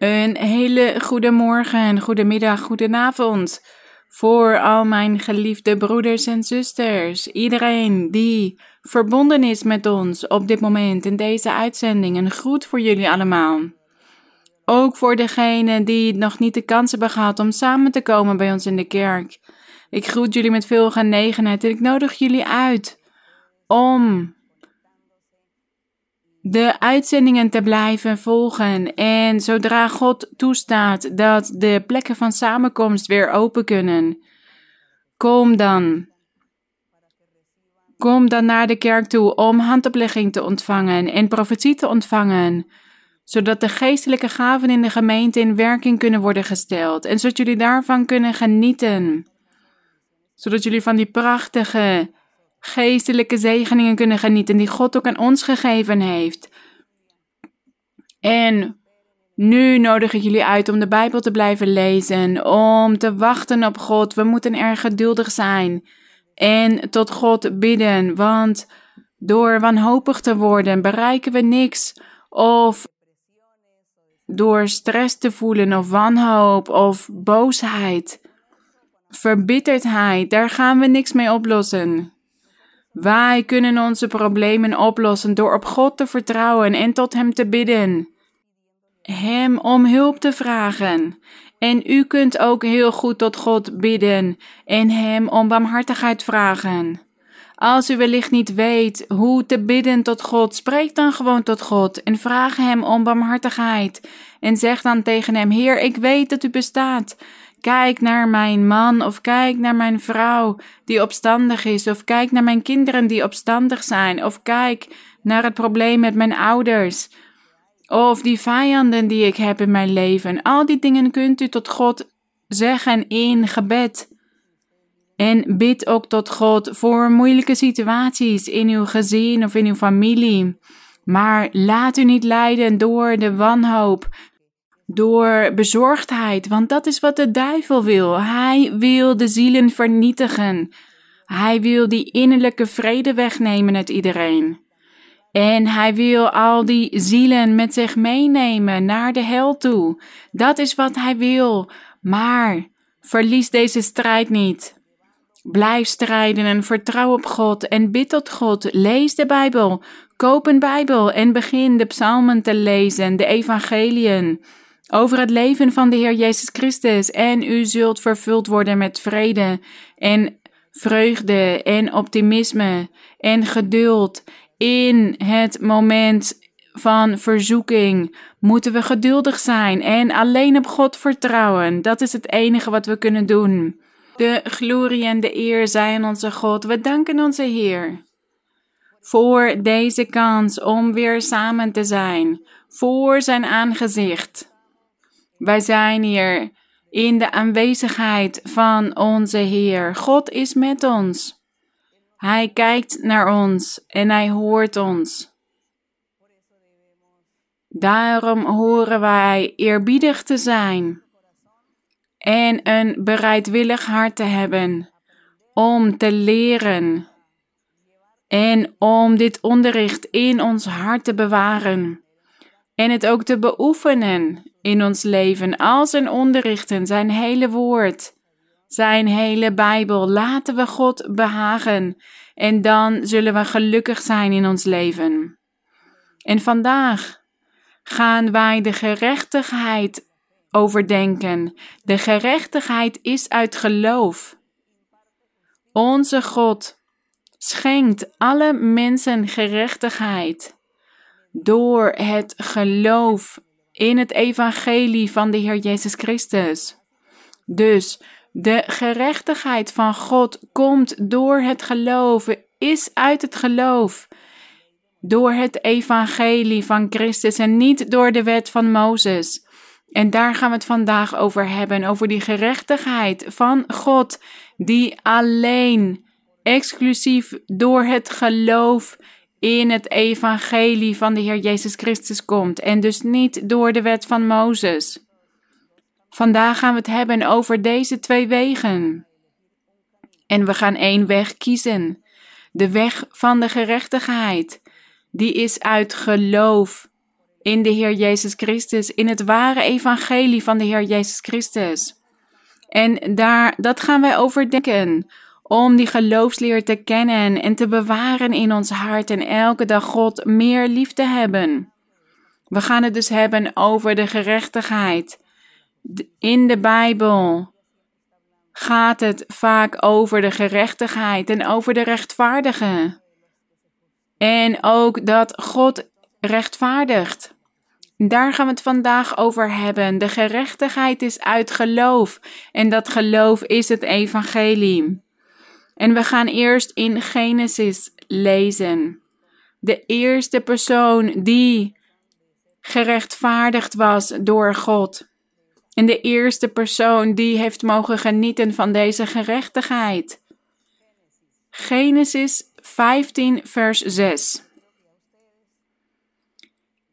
Een hele goede morgen, goedemiddag, goedenavond voor al mijn geliefde broeders en zusters. Iedereen die verbonden is met ons op dit moment in deze uitzending. Een groet voor jullie allemaal. Ook voor degenen die nog niet de kans hebben gehad om samen te komen bij ons in de kerk. Ik groet jullie met veel genegenheid en ik nodig jullie uit om de uitzendingen te blijven volgen. En zodra God toestaat dat de plekken van samenkomst weer open kunnen, kom dan. Kom dan naar de kerk toe om handoplegging te ontvangen en profetie te ontvangen, zodat de geestelijke gaven in de gemeente in werking kunnen worden gesteld en zodat jullie daarvan kunnen genieten. Zodat jullie van die prachtige geestelijke zegeningen kunnen genieten die God ook aan ons gegeven heeft. En nu nodig ik jullie uit om de Bijbel te blijven lezen, om te wachten op God. We moeten erg geduldig zijn en tot God bidden, want door wanhopig te worden bereiken we niks. Of door stress te voelen of wanhoop of boosheid, verbitterdheid, daar gaan we niks mee oplossen. Wij kunnen onze problemen oplossen door op God te vertrouwen en tot Hem te bidden. Hem om hulp te vragen. En u kunt ook heel goed tot God bidden en Hem om barmhartigheid vragen. Als u wellicht niet weet hoe te bidden tot God, spreek dan gewoon tot God en vraag Hem om barmhartigheid. En zeg dan tegen Hem: Heer, ik weet dat U bestaat. Kijk naar mijn man of kijk naar mijn vrouw die opstandig is of kijk naar mijn kinderen die opstandig zijn of kijk naar het probleem met mijn ouders of die vijanden die ik heb in mijn leven. Al die dingen kunt u tot God zeggen in gebed. En bid ook tot God voor moeilijke situaties in uw gezin of in uw familie. Maar laat u niet leiden door de wanhoop, door bezorgdheid, want dat is wat de duivel wil. Hij wil de zielen vernietigen. Hij wil die innerlijke vrede wegnemen uit iedereen. En hij wil al die zielen met zich meenemen naar de hel toe. Dat is wat hij wil. Maar verlies deze strijd niet. Blijf strijden en vertrouw op God en bid tot God. Lees de Bijbel. Koop een Bijbel en begin de psalmen te lezen, de evangeliën over het leven van de Heer Jezus Christus en u zult vervuld worden met vrede en vreugde en optimisme en geduld in het moment van verzoeking moeten we geduldig zijn en alleen op God vertrouwen. Dat is het enige wat we kunnen doen. De glorie en de eer zijn onze God. We danken onze Heer voor deze kans om weer samen te zijn, voor zijn aangezicht. Wij zijn hier in de aanwezigheid van onze Heer. God is met ons. Hij kijkt naar ons en hij hoort ons. Daarom horen wij eerbiedig te zijn en een bereidwillig hart te hebben om te leren en om dit onderricht in ons hart te bewaren en het ook te beoefenen in ons leven als een onderrichten, zijn hele woord, zijn hele Bijbel. Laten we God behagen en dan zullen we gelukkig zijn in ons leven. En vandaag gaan wij de gerechtigheid overdenken. De gerechtigheid is uit geloof. Onze God schenkt alle mensen gerechtigheid door het geloof in het evangelie van de Heer Jezus Christus. Dus de gerechtigheid van God komt door het geloven, is uit het geloof. Door het evangelie van Christus en niet door de wet van Mozes. En daar gaan we het vandaag over hebben, over die gerechtigheid van God, die alleen exclusief door het geloof in het evangelie van de Heer Jezus Christus komt en dus niet door de wet van Mozes. Vandaag gaan we het hebben over deze twee wegen. En we gaan één weg kiezen. De weg van de gerechtigheid. Die is uit geloof in de Heer Jezus Christus, in het ware evangelie van de Heer Jezus Christus. En daar, dat gaan wij overdenken, om die geloofsleer te kennen en te bewaren in ons hart en elke dag God meer lief te hebben. We gaan het dus hebben over de gerechtigheid. In de Bijbel gaat het vaak over de gerechtigheid en over de rechtvaardige. En ook dat God rechtvaardigt. Daar gaan we het vandaag over hebben. De gerechtigheid is uit geloof en dat geloof is het evangelie. En we gaan eerst in Genesis lezen. De eerste persoon die gerechtvaardigd was door God. En de eerste persoon die heeft mogen genieten van deze gerechtigheid. Genesis 15, vers 6.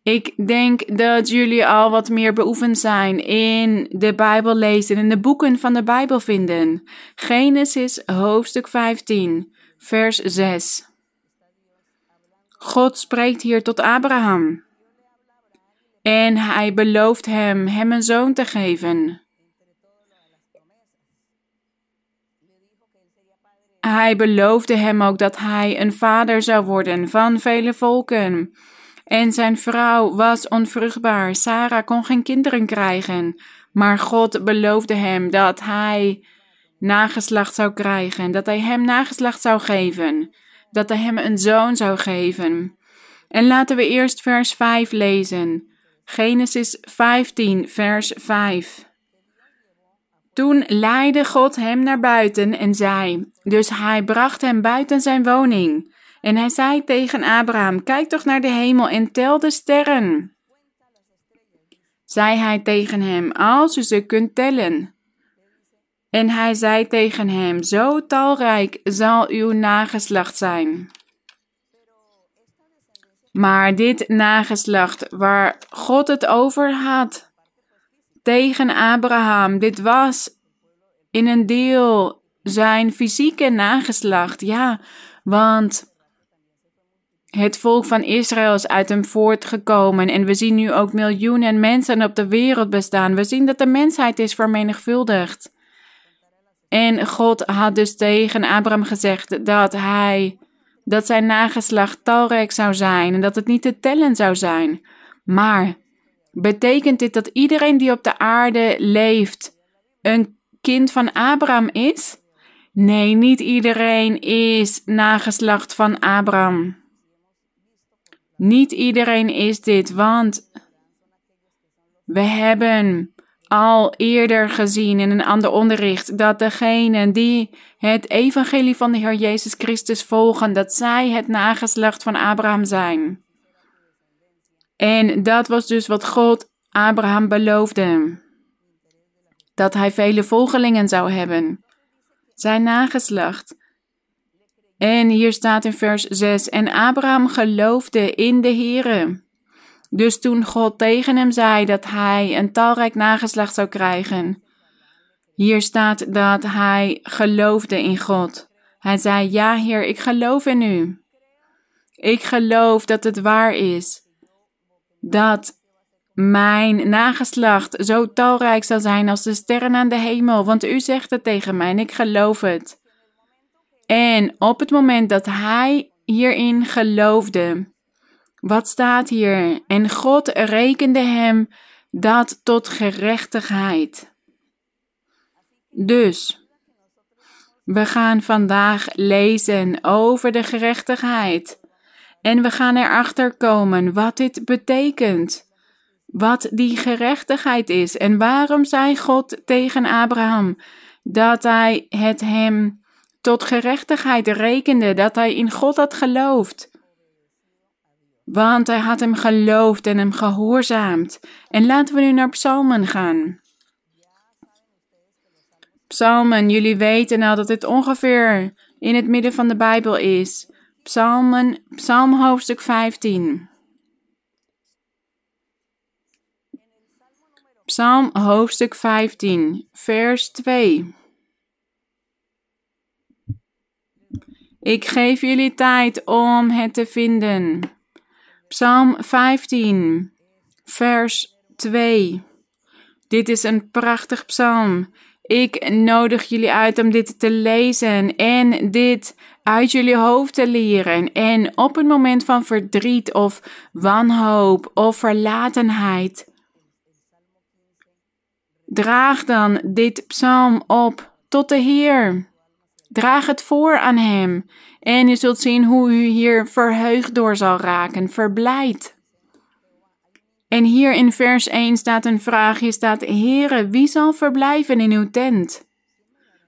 Ik denk dat jullie al wat meer beoefend zijn in de Bijbel lezen en de boeken van de Bijbel vinden. Genesis hoofdstuk 15, vers 6. God spreekt hier tot Abraham. En hij belooft hem hem een zoon te geven. Hij beloofde hem ook dat hij een vader zou worden van vele volken. En zijn vrouw was onvruchtbaar. Sarah kon geen kinderen krijgen. Maar God beloofde hem dat hij nageslacht zou krijgen. Dat hij hem nageslacht zou geven. Dat hij hem een zoon zou geven. En laten we eerst vers 5 lezen. Genesis 15, vers 5. Toen leidde God hem naar buiten en zei: Dus hij bracht hem buiten zijn woning. En hij zei tegen Abraham: Kijk toch naar de hemel en tel de sterren. Zei hij tegen hem: Als u ze kunt tellen. En hij zei tegen hem: Zo talrijk zal uw nageslacht zijn. Maar dit nageslacht waar God het over had tegen Abraham, dit was in een deel zijn fysieke nageslacht. Ja, want het volk van Israël is uit hem voortgekomen en we zien nu ook miljoenen mensen op de wereld bestaan. We zien dat de mensheid is vermenigvuldigd. En God had dus tegen Abraham gezegd dat hij, dat zijn nageslacht talrijk zou zijn en dat het niet te tellen zou zijn. Maar betekent dit dat iedereen die op de aarde leeft een kind van Abraham is? Nee, niet iedereen is nageslacht van Abraham. Niet iedereen is dit, want we hebben al eerder gezien in een ander onderricht dat degenen die het evangelie van de Heer Jezus Christus volgen, dat zij het nageslacht van Abraham zijn. En dat was dus wat God Abraham beloofde. Dat hij vele volgelingen zou hebben. Zijn nageslacht. En hier staat in vers 6: En Abraham geloofde in de Heere. Dus toen God tegen hem zei dat hij een talrijk nageslacht zou krijgen, hier staat dat hij geloofde in God. Hij zei: Ja, Heer, ik geloof in u. Ik geloof dat het waar is. Dat mijn nageslacht zo talrijk zal zijn als de sterren aan de hemel, want u zegt het tegen mij en ik geloof het. En op het moment dat hij hierin geloofde, wat staat hier? En God rekende hem dat tot gerechtigheid. Dus, we gaan vandaag lezen over de gerechtigheid. En we gaan erachter komen wat dit betekent. Wat die gerechtigheid is. En waarom zei God tegen Abraham dat hij het hem tot gerechtigheid rekende dat hij in God had geloofd. Want hij had hem geloofd en hem gehoorzaamd. En laten we nu naar Psalmen gaan. Psalmen, jullie weten al dat dit ongeveer in het midden van de Bijbel is. Psalmen, Psalm hoofdstuk 15. Psalm hoofdstuk 15, vers 2. Ik geef jullie tijd om het te vinden. Psalm 15, vers 2. Dit is een prachtig psalm. Ik nodig jullie uit om dit te lezen en dit uit jullie hoofd te leren. En op een moment van verdriet of wanhoop of verlatenheid, draag dan dit psalm op tot de Heer. Draag het voor aan Hem en u zult zien hoe u hier verheugd door zal raken, verblijd. En hier in vers 1 staat een vraag, hier staat, Heere, wie zal verblijven in uw tent?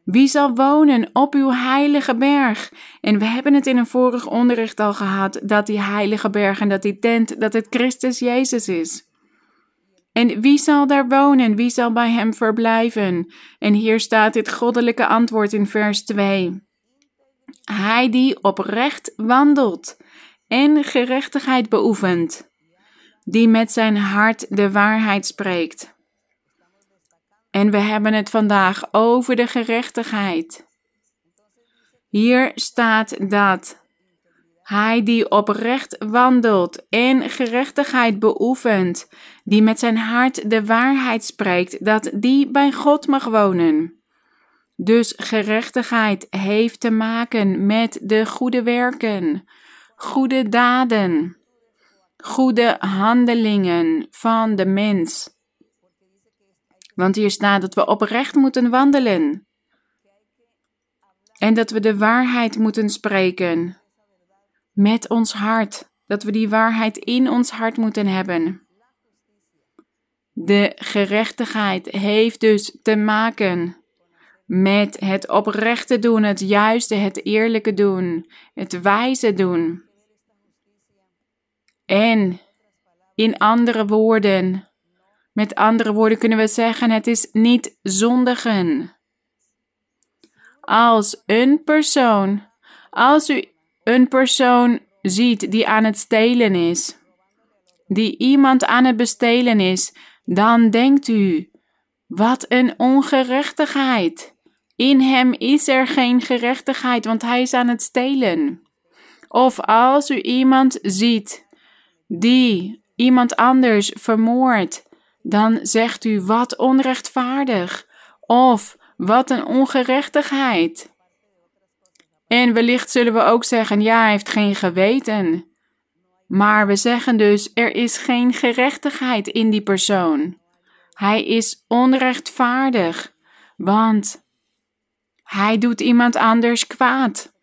Wie zal wonen op uw heilige berg? En we hebben het in een vorig onderricht al gehad, dat die heilige berg en dat die tent, dat het Christus Jezus is. En wie zal daar wonen? Wie zal bij hem verblijven? En hier staat dit goddelijke antwoord in vers 2. Hij die oprecht wandelt en gerechtigheid beoefent, die met zijn hart de waarheid spreekt. En we hebben het vandaag over de gerechtigheid. Hier staat dat hij die oprecht wandelt en gerechtigheid beoefent, die met zijn hart de waarheid spreekt, dat die bij God mag wonen. Dus gerechtigheid heeft te maken met de goede werken, goede daden, goede handelingen van de mens. Want hier staat dat we oprecht moeten wandelen. En dat we de waarheid moeten spreken. Met ons hart. Dat we die waarheid in ons hart moeten hebben. De gerechtigheid heeft dus te maken met het oprechte doen, het juiste, het eerlijke doen, het wijze doen. En in andere woorden, met andere woorden kunnen we zeggen: het is niet zondigen. Als een persoon, als u een persoon ziet die aan het stelen is, die iemand aan het bestelen is, dan denkt u: wat een ongerechtigheid. In hem is er geen gerechtigheid, want hij is aan het stelen. Of als u iemand ziet die iemand anders vermoordt, dan zegt u wat onrechtvaardig of wat een ongerechtigheid. En wellicht zullen we ook zeggen: ja, hij heeft geen geweten. Maar we zeggen dus: er is geen gerechtigheid in die persoon. Hij is onrechtvaardig, want hij doet iemand anders kwaad.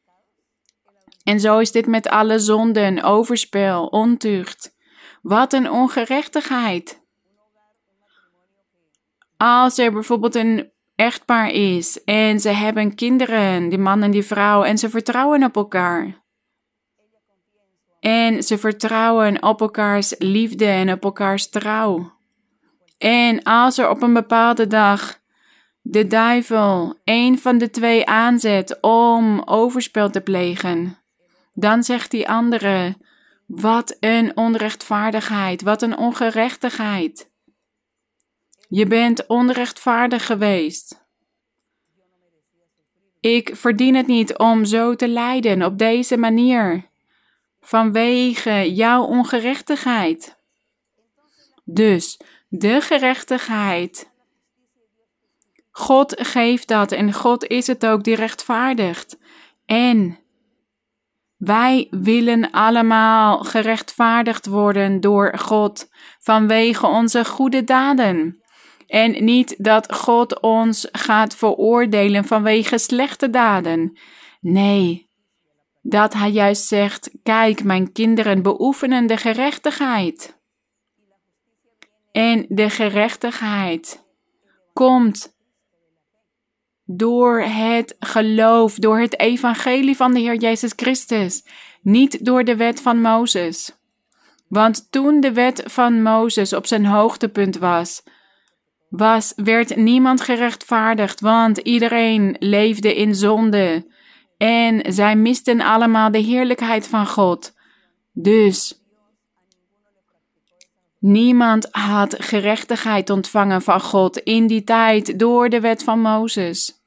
En zo is dit met alle zonden, overspel, ontucht. Wat een ongerechtigheid. Als er bijvoorbeeld een echtpaar is en ze hebben kinderen, die man en die vrouw, en ze vertrouwen op elkaar. En ze vertrouwen op elkaars liefde en op elkaars trouw. En als er op een bepaalde dag de duivel een van de twee aanzet om overspel te plegen, dan zegt die andere: Wat een onrechtvaardigheid, wat een ongerechtigheid. Je bent onrechtvaardig geweest. Ik verdien het niet om zo te lijden op deze manier, vanwege jouw ongerechtigheid. Dus de gerechtigheid God geeft dat en God is het ook die rechtvaardigt. En wij willen allemaal gerechtvaardigd worden door God vanwege onze goede daden. En niet dat God ons gaat veroordelen vanwege slechte daden. Nee, dat Hij juist zegt: Kijk, mijn kinderen beoefenen de gerechtigheid. En de gerechtigheid komt door het geloof, door het evangelie van de Heer Jezus Christus, niet door de wet van Mozes. Want toen de wet van Mozes op zijn hoogtepunt was, was, werd niemand gerechtvaardigd, want iedereen leefde in zonde en zij misten allemaal de heerlijkheid van God. Dus niemand had gerechtigheid ontvangen van God in die tijd door de wet van Mozes.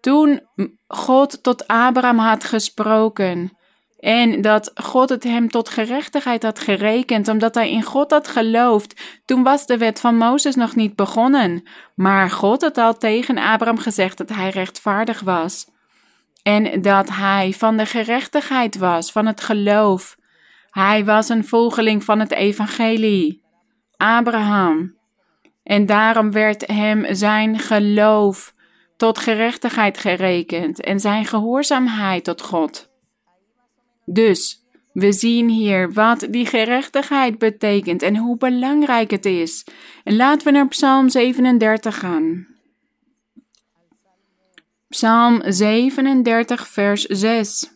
Toen God tot Abraham had gesproken En dat God het hem tot gerechtigheid had gerekend, omdat hij in God had geloofd. Toen was de wet van Mozes nog niet begonnen. Maar God had al tegen Abraham gezegd dat hij rechtvaardig was. En dat hij van de gerechtigheid was, van het geloof. Hij was een volgeling van het evangelie. Abraham. En daarom werd hem zijn geloof tot gerechtigheid gerekend en zijn gehoorzaamheid tot God. Dus we zien hier wat die gerechtigheid betekent en hoe belangrijk het is. En laten we naar Psalm 37 gaan. Psalm 37, vers 6.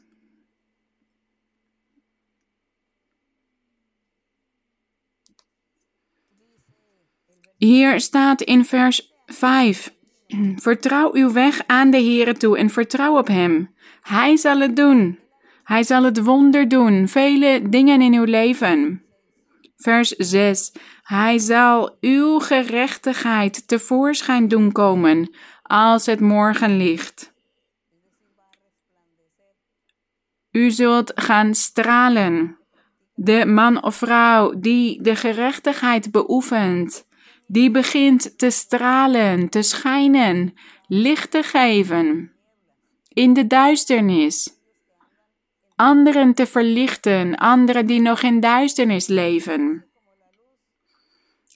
Hier staat in vers 5: Vertrouw uw weg aan de Heere toe en vertrouw op Hem. Hij zal het doen. Hij zal het wonder doen, vele dingen in uw leven. Vers 6. Hij zal uw gerechtigheid tevoorschijn doen komen als het morgen ligt. U zult gaan stralen. De man of vrouw die de gerechtigheid beoefent, die begint te stralen, te schijnen, licht te geven in de duisternis. Anderen te verlichten, anderen die nog in duisternis leven.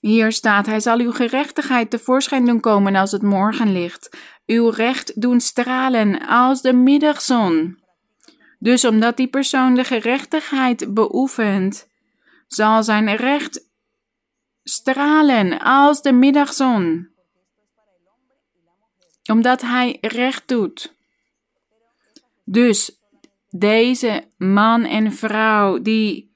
Hier staat: Hij zal uw gerechtigheid tevoorschijn doen komen als het morgenlicht, uw recht doen stralen als de middagzon. Dus omdat die persoon de gerechtigheid beoefent, zal zijn recht stralen als de middagzon, omdat hij recht doet. Dus deze man en vrouw die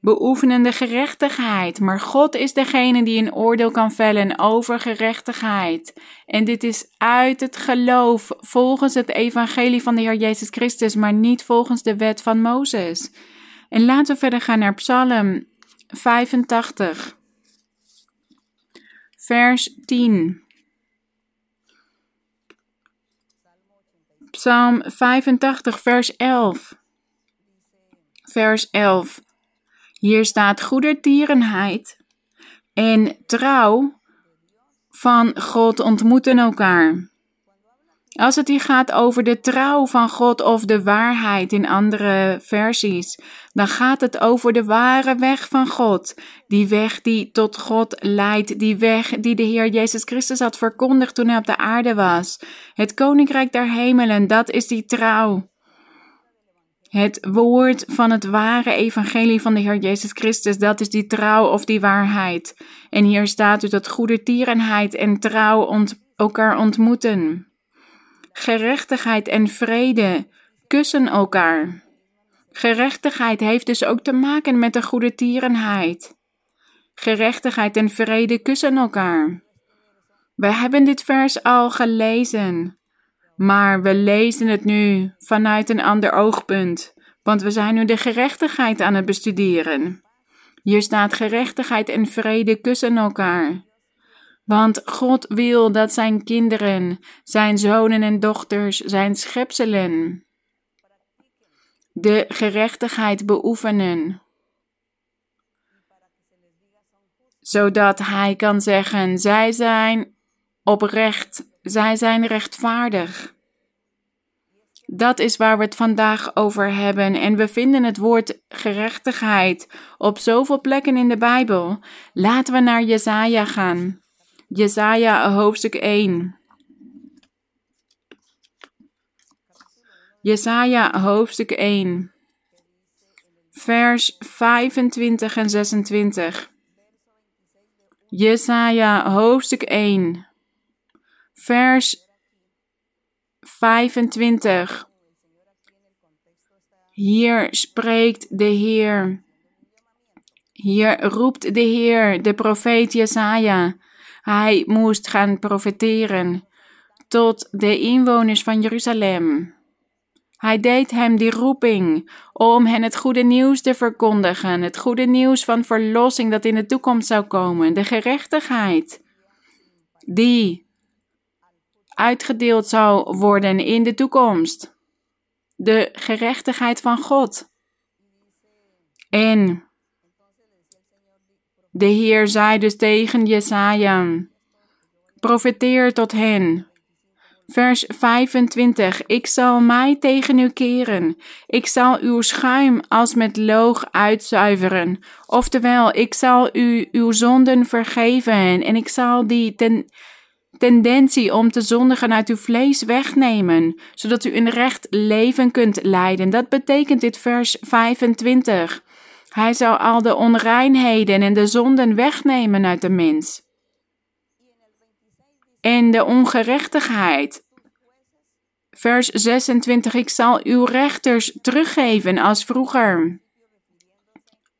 beoefenen de gerechtigheid, maar God is degene die een oordeel kan vellen over gerechtigheid. En dit is uit het geloof volgens het evangelie van de Heer Jezus Christus, maar niet volgens de wet van Mozes. En laten we verder gaan naar Psalm 85 vers 10. Psalm 85, vers 11. Vers 11. Hier staat goedertierenheid en trouw van God ontmoeten elkaar. Als het hier gaat over de trouw van God of de waarheid in andere versies, dan gaat het over de ware weg van God. Die weg die tot God leidt, die weg die de Heer Jezus Christus had verkondigd toen hij op de aarde was. Het koninkrijk der hemelen, dat is die trouw. Het woord van het ware evangelie van de Heer Jezus Christus, dat is die trouw of die waarheid. En hier staat dus dat goede tierenheid en trouw ont elkaar ontmoeten. Gerechtigheid en vrede kussen elkaar. Gerechtigheid heeft dus ook te maken met de goede tierenheid. Gerechtigheid en vrede kussen elkaar. We hebben dit vers al gelezen, maar we lezen het nu vanuit een ander oogpunt, want we zijn nu de gerechtigheid aan het bestuderen. Hier staat gerechtigheid en vrede kussen elkaar. Want God wil dat zijn kinderen, zijn zonen en dochters, zijn schepselen, de gerechtigheid beoefenen. Zodat hij kan zeggen: zij zijn oprecht, zij zijn rechtvaardig. Dat is waar we het vandaag over hebben. En we vinden het woord gerechtigheid op zoveel plekken in de Bijbel. Laten we naar Jesaja gaan. Jesaja hoofdstuk 1. Jesaja hoofdstuk 1. Vers 25 en 26. Jesaja hoofdstuk 1. Vers 25. Hier spreekt de Heer. Hier roept de Heer, de profeet Jesaja. Hij moest gaan profeteren tot de inwoners van Jeruzalem. Hij deed hem die roeping om hen het goede nieuws te verkondigen, het goede nieuws van verlossing dat in de toekomst zou komen, de gerechtigheid die uitgedeeld zou worden in de toekomst. de gerechtigheid van God. En de Heer zei dus tegen Jesaja, profeteer tot hen. Vers 25. Ik zal mij tegen u keren. Ik zal uw schuim als met loog uitzuiveren. Oftewel, ik zal u uw zonden vergeven en ik zal die ten, tendentie om te zondigen uit uw vlees wegnemen, zodat u een recht leven kunt leiden. Dat betekent dit vers 25. Hij zou al de onreinheden en de zonden wegnemen uit de mens. En de ongerechtigheid. Vers 26. Ik zal uw rechters teruggeven als vroeger.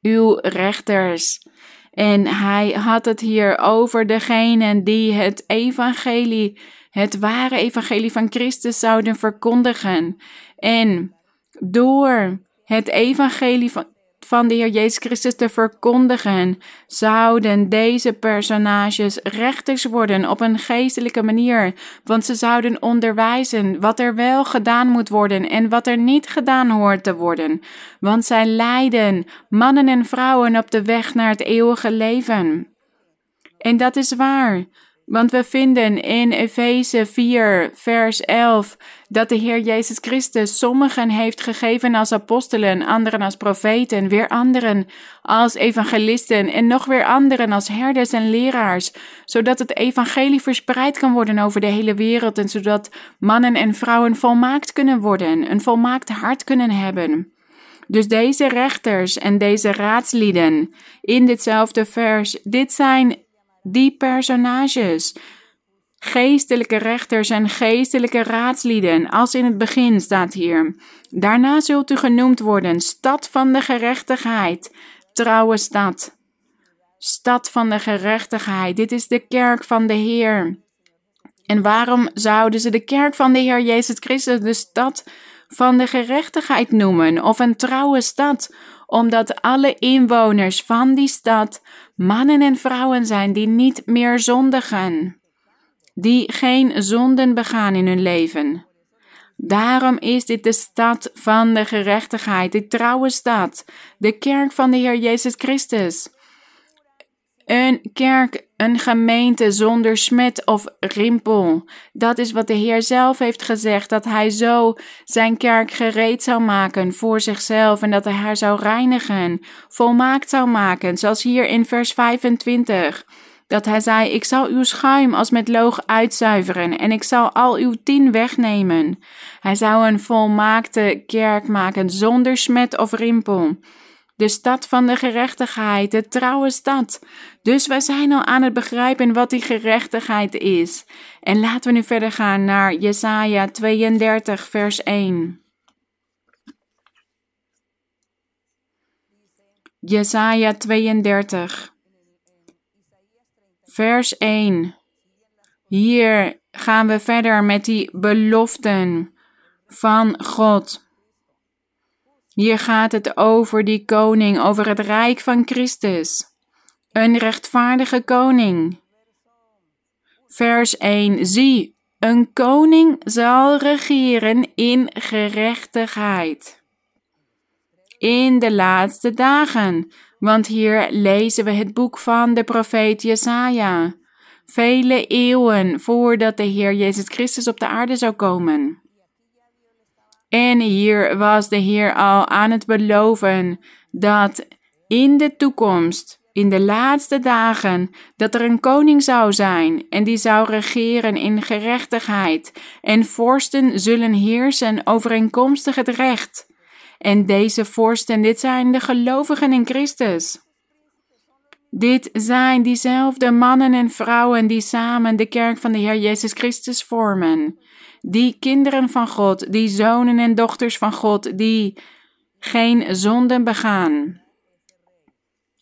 Uw rechters. En hij had het hier over degenen die het evangelie, het ware evangelie van Christus zouden verkondigen. En door het evangelie van, van de Heer Jezus Christus te verkondigen, zouden deze personages rechters worden op een geestelijke manier, want ze zouden onderwijzen wat er wel gedaan moet worden en wat er niet gedaan hoort te worden, want zij leiden mannen en vrouwen op de weg naar het eeuwige leven. En dat is waar. Want we vinden in Efeze 4, vers 11, dat de Heer Jezus Christus sommigen heeft gegeven als apostelen, anderen als profeten, weer anderen als evangelisten en nog weer anderen als herders en leraars, zodat het evangelie verspreid kan worden over de hele wereld en zodat mannen en vrouwen volmaakt kunnen worden, een volmaakt hart kunnen hebben. Dus deze rechters en deze raadslieden in ditzelfde vers, dit zijn die personages. Geestelijke rechters en geestelijke raadslieden, als in het begin staat hier. Daarna zult u genoemd worden, stad van de gerechtigheid, trouwe stad. Stad van de gerechtigheid, dit is de kerk van de Heer. En waarom zouden ze de kerk van de Heer Jezus Christus de stad van de gerechtigheid noemen, of een trouwe stad, omdat alle inwoners van die stad mannen en vrouwen zijn die niet meer zondigen, die geen zonden begaan in hun leven. Daarom is dit de stad van de gerechtigheid, de trouwe stad, de kerk van de Heer Jezus Christus. Een kerk, een gemeente zonder smet of rimpel. Dat is wat de Heer zelf heeft gezegd, dat Hij zo zijn kerk gereed zou maken voor zichzelf en dat Hij haar zou reinigen, volmaakt zou maken, zoals hier in vers 25. Dat Hij zei, ik zal uw schuim als met loog uitzuiveren en ik zal al uw tien wegnemen. Hij zou een volmaakte kerk maken zonder smet of rimpel de stad van de gerechtigheid, de trouwe stad. Dus wij zijn al aan het begrijpen wat die gerechtigheid is. En laten we nu verder gaan naar Jesaja 32, vers 1. Jesaja 32, vers 1. Hier gaan we verder met die beloften van God. Hier gaat het over die koning, over het rijk van Christus. Een rechtvaardige koning. Vers 1. Zie, een koning zal regeren in gerechtigheid. In de laatste dagen, want hier lezen we het boek van de profeet Jesaja. Vele eeuwen voordat de Heer Jezus Christus op de aarde zou komen. En hier was de Heer al aan het beloven dat in de toekomst, in de laatste dagen, dat er een koning zou zijn en die zou regeren in gerechtigheid en vorsten zullen heersen overeenkomstig het recht. En deze vorsten, dit zijn de gelovigen in Christus. Dit zijn diezelfde mannen en vrouwen die samen de kerk van de Heer Jezus Christus vormen die kinderen van God, die zonen en dochters van God, die geen zonden begaan.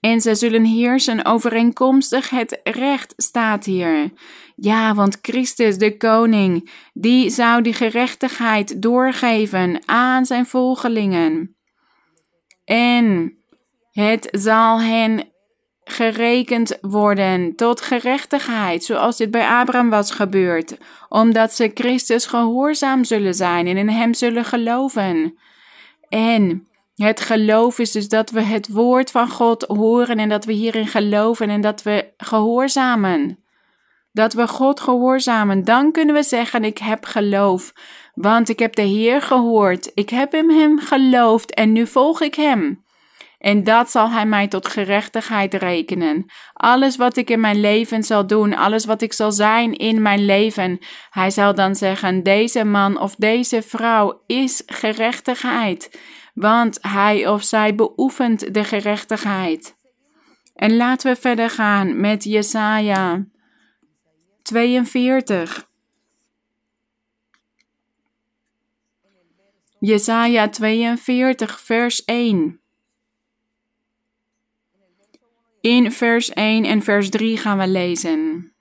En ze zullen heersen overeenkomstig het recht, staat hier. Ja, want Christus, de koning, die zou die gerechtigheid doorgeven aan zijn volgelingen. En het zal hen gerekend worden tot gerechtigheid, zoals dit bij Abraham was gebeurd, omdat ze Christus gehoorzaam zullen zijn en in Hem zullen geloven. En het geloof is dus dat we het woord van God horen en dat we hierin geloven en dat we gehoorzamen. Dat we God gehoorzamen, dan kunnen we zeggen: Ik heb geloof, want ik heb de Heer gehoord, ik heb Hem geloofd en nu volg ik Hem. En dat zal Hij mij tot gerechtigheid rekenen. Alles wat ik in mijn leven zal doen, alles wat ik zal zijn in mijn leven, Hij zal dan zeggen: Deze man of deze vrouw is gerechtigheid, want hij of zij beoefent de gerechtigheid. En laten we verder gaan met Jesaja 42. Jesaja 42, vers 1. In vers 1 en vers 3 gaan we lezen.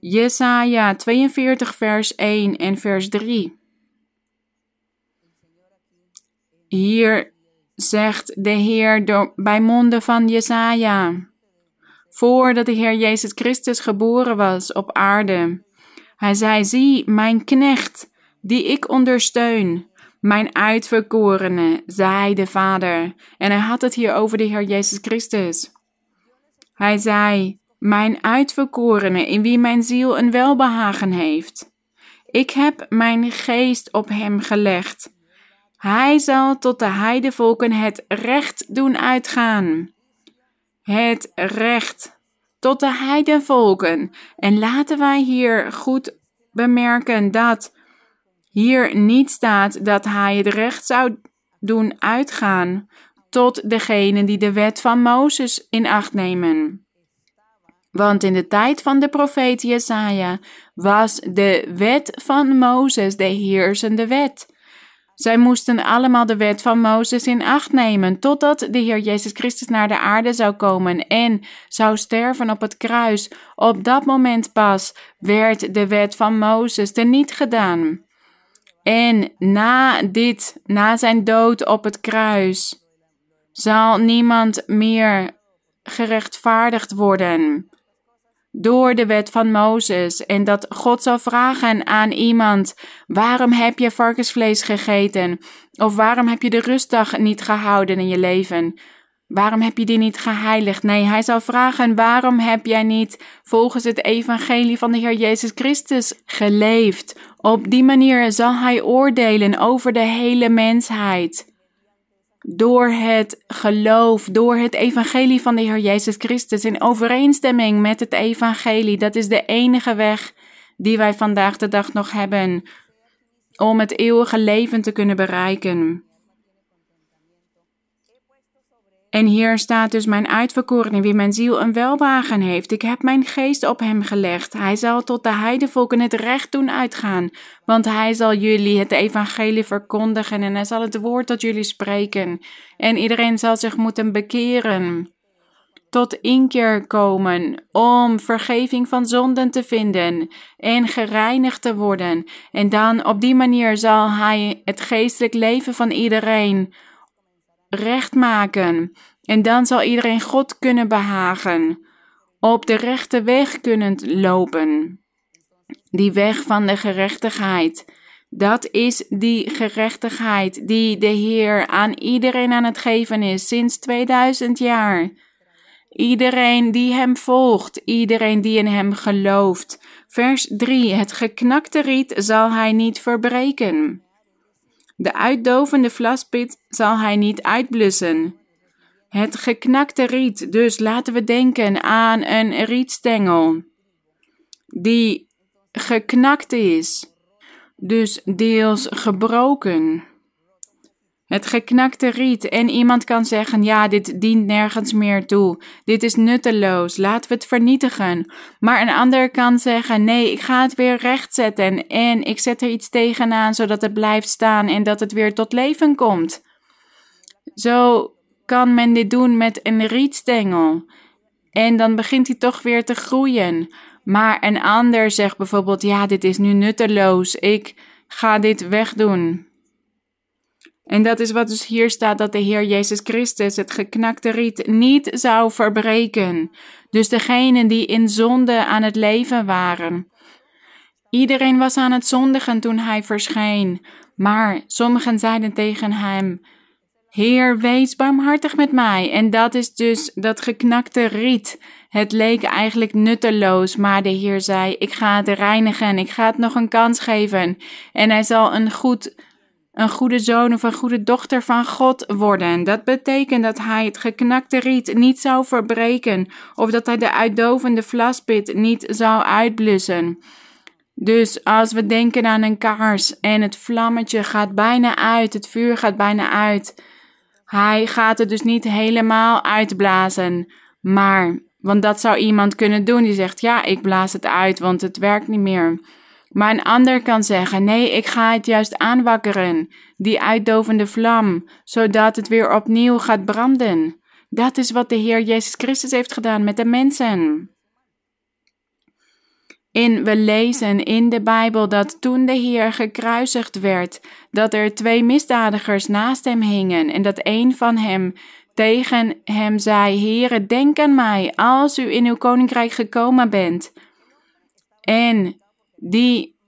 Jesaja 42, vers 1 en vers 3. Hier zegt de Heer door, bij monden van Jesaja, voordat de Heer Jezus Christus geboren was op aarde. Hij zei, zie, mijn knecht, die ik ondersteun, mijn uitverkorene, zei de Vader. En hij had het hier over de Heer Jezus Christus. Hij zei, mijn uitverkorene, in wie mijn ziel een welbehagen heeft. Ik heb mijn geest op hem gelegd. Hij zal tot de heidevolken het recht doen uitgaan. Het recht tot de heidevolken. En laten wij hier goed bemerken dat hier niet staat dat hij het recht zou doen uitgaan tot degenen die de wet van Mozes in acht nemen. Want in de tijd van de profeet Jesaja was de wet van Mozes de heersende wet. Zij moesten allemaal de wet van Mozes in acht nemen, totdat de Heer Jezus Christus naar de aarde zou komen en zou sterven op het kruis. Op dat moment pas werd de wet van Mozes teniet gedaan. En na dit, na zijn dood op het kruis, zal niemand meer gerechtvaardigd worden door de wet van Mozes en dat God zal vragen aan iemand: waarom heb je varkensvlees gegeten? Of waarom heb je de rustdag niet gehouden in je leven? Waarom heb je die niet geheiligd? Nee, hij zal vragen: waarom heb jij niet volgens het evangelie van de Heer Jezus Christus geleefd? Op die manier zal hij oordelen over de hele mensheid door het geloof, door het evangelie van de Heer Jezus Christus in overeenstemming met het evangelie. Dat is de enige weg die wij vandaag de dag nog hebben om het eeuwige leven te kunnen bereiken. En hier staat dus mijn uitverkorene, wie mijn ziel een welwagen heeft. Ik heb mijn geest op hem gelegd. Hij zal tot de heidevolken het recht doen uitgaan. Want hij zal jullie het evangelie verkondigen en hij zal het woord tot jullie spreken. En iedereen zal zich moeten bekeren. Tot inkeer komen om vergeving van zonden te vinden en gereinigd te worden. En dan op die manier zal hij het geestelijk leven van iedereen recht maken. En dan zal iedereen God kunnen behagen, op de rechte weg kunnen lopen. Die weg van de gerechtigheid. Dat is die gerechtigheid die de Heer aan iedereen aan het geven is sinds 2000 jaar. Iedereen die Hem volgt, iedereen die in Hem gelooft. Vers 3. Het geknakte riet zal Hij niet verbreken. De uitdovende vlaspit zal hij niet uitblussen. Het geknakte riet, dus laten we denken aan een rietstengel die geknakt is, dus deels gebroken het geknakte riet en iemand kan zeggen: ja, dit dient nergens meer toe. Dit is nutteloos, laten we het vernietigen. Maar een ander kan zeggen: nee, ik ga het weer rechtzetten en ik zet er iets tegenaan zodat het blijft staan en dat het weer tot leven komt. Zo kan men dit doen met een rietstengel. En dan begint hij toch weer te groeien. Maar een ander zegt bijvoorbeeld: ja, dit is nu nutteloos, ik ga dit wegdoen. En dat is wat dus hier staat, dat de Heer Jezus Christus het geknakte riet niet zou verbreken. Dus degenen die in zonde aan het leven waren. Iedereen was aan het zondigen toen hij verscheen, maar sommigen zeiden tegen hem, Heer, wees barmhartig met mij. En dat is dus dat geknakte riet. Het leek eigenlijk nutteloos, maar de Heer zei: Ik ga het reinigen, ik ga het nog een kans geven. En hij zal een, goed, een goede zoon of een goede dochter van God worden. Dat betekent dat hij het geknakte riet niet zou verbreken, of dat hij de uitdovende vlaspit niet zou uitblussen. Dus als we denken aan een kaars en het vlammetje gaat bijna uit, het vuur gaat bijna uit. Hij gaat het dus niet helemaal uitblazen, maar want dat zou iemand kunnen doen die zegt: Ja, ik blaas het uit, want het werkt niet meer. Maar een ander kan zeggen: Nee, ik ga het juist aanwakkeren, die uitdovende vlam, zodat het weer opnieuw gaat branden. Dat is wat de Heer Jezus Christus heeft gedaan met de mensen. In we lezen in de Bijbel dat toen de Heer gekruisigd werd, dat er twee misdadigers naast hem hingen en dat een van hem tegen hem zei: Heere, denk aan mij als u in uw koninkrijk gekomen bent. En die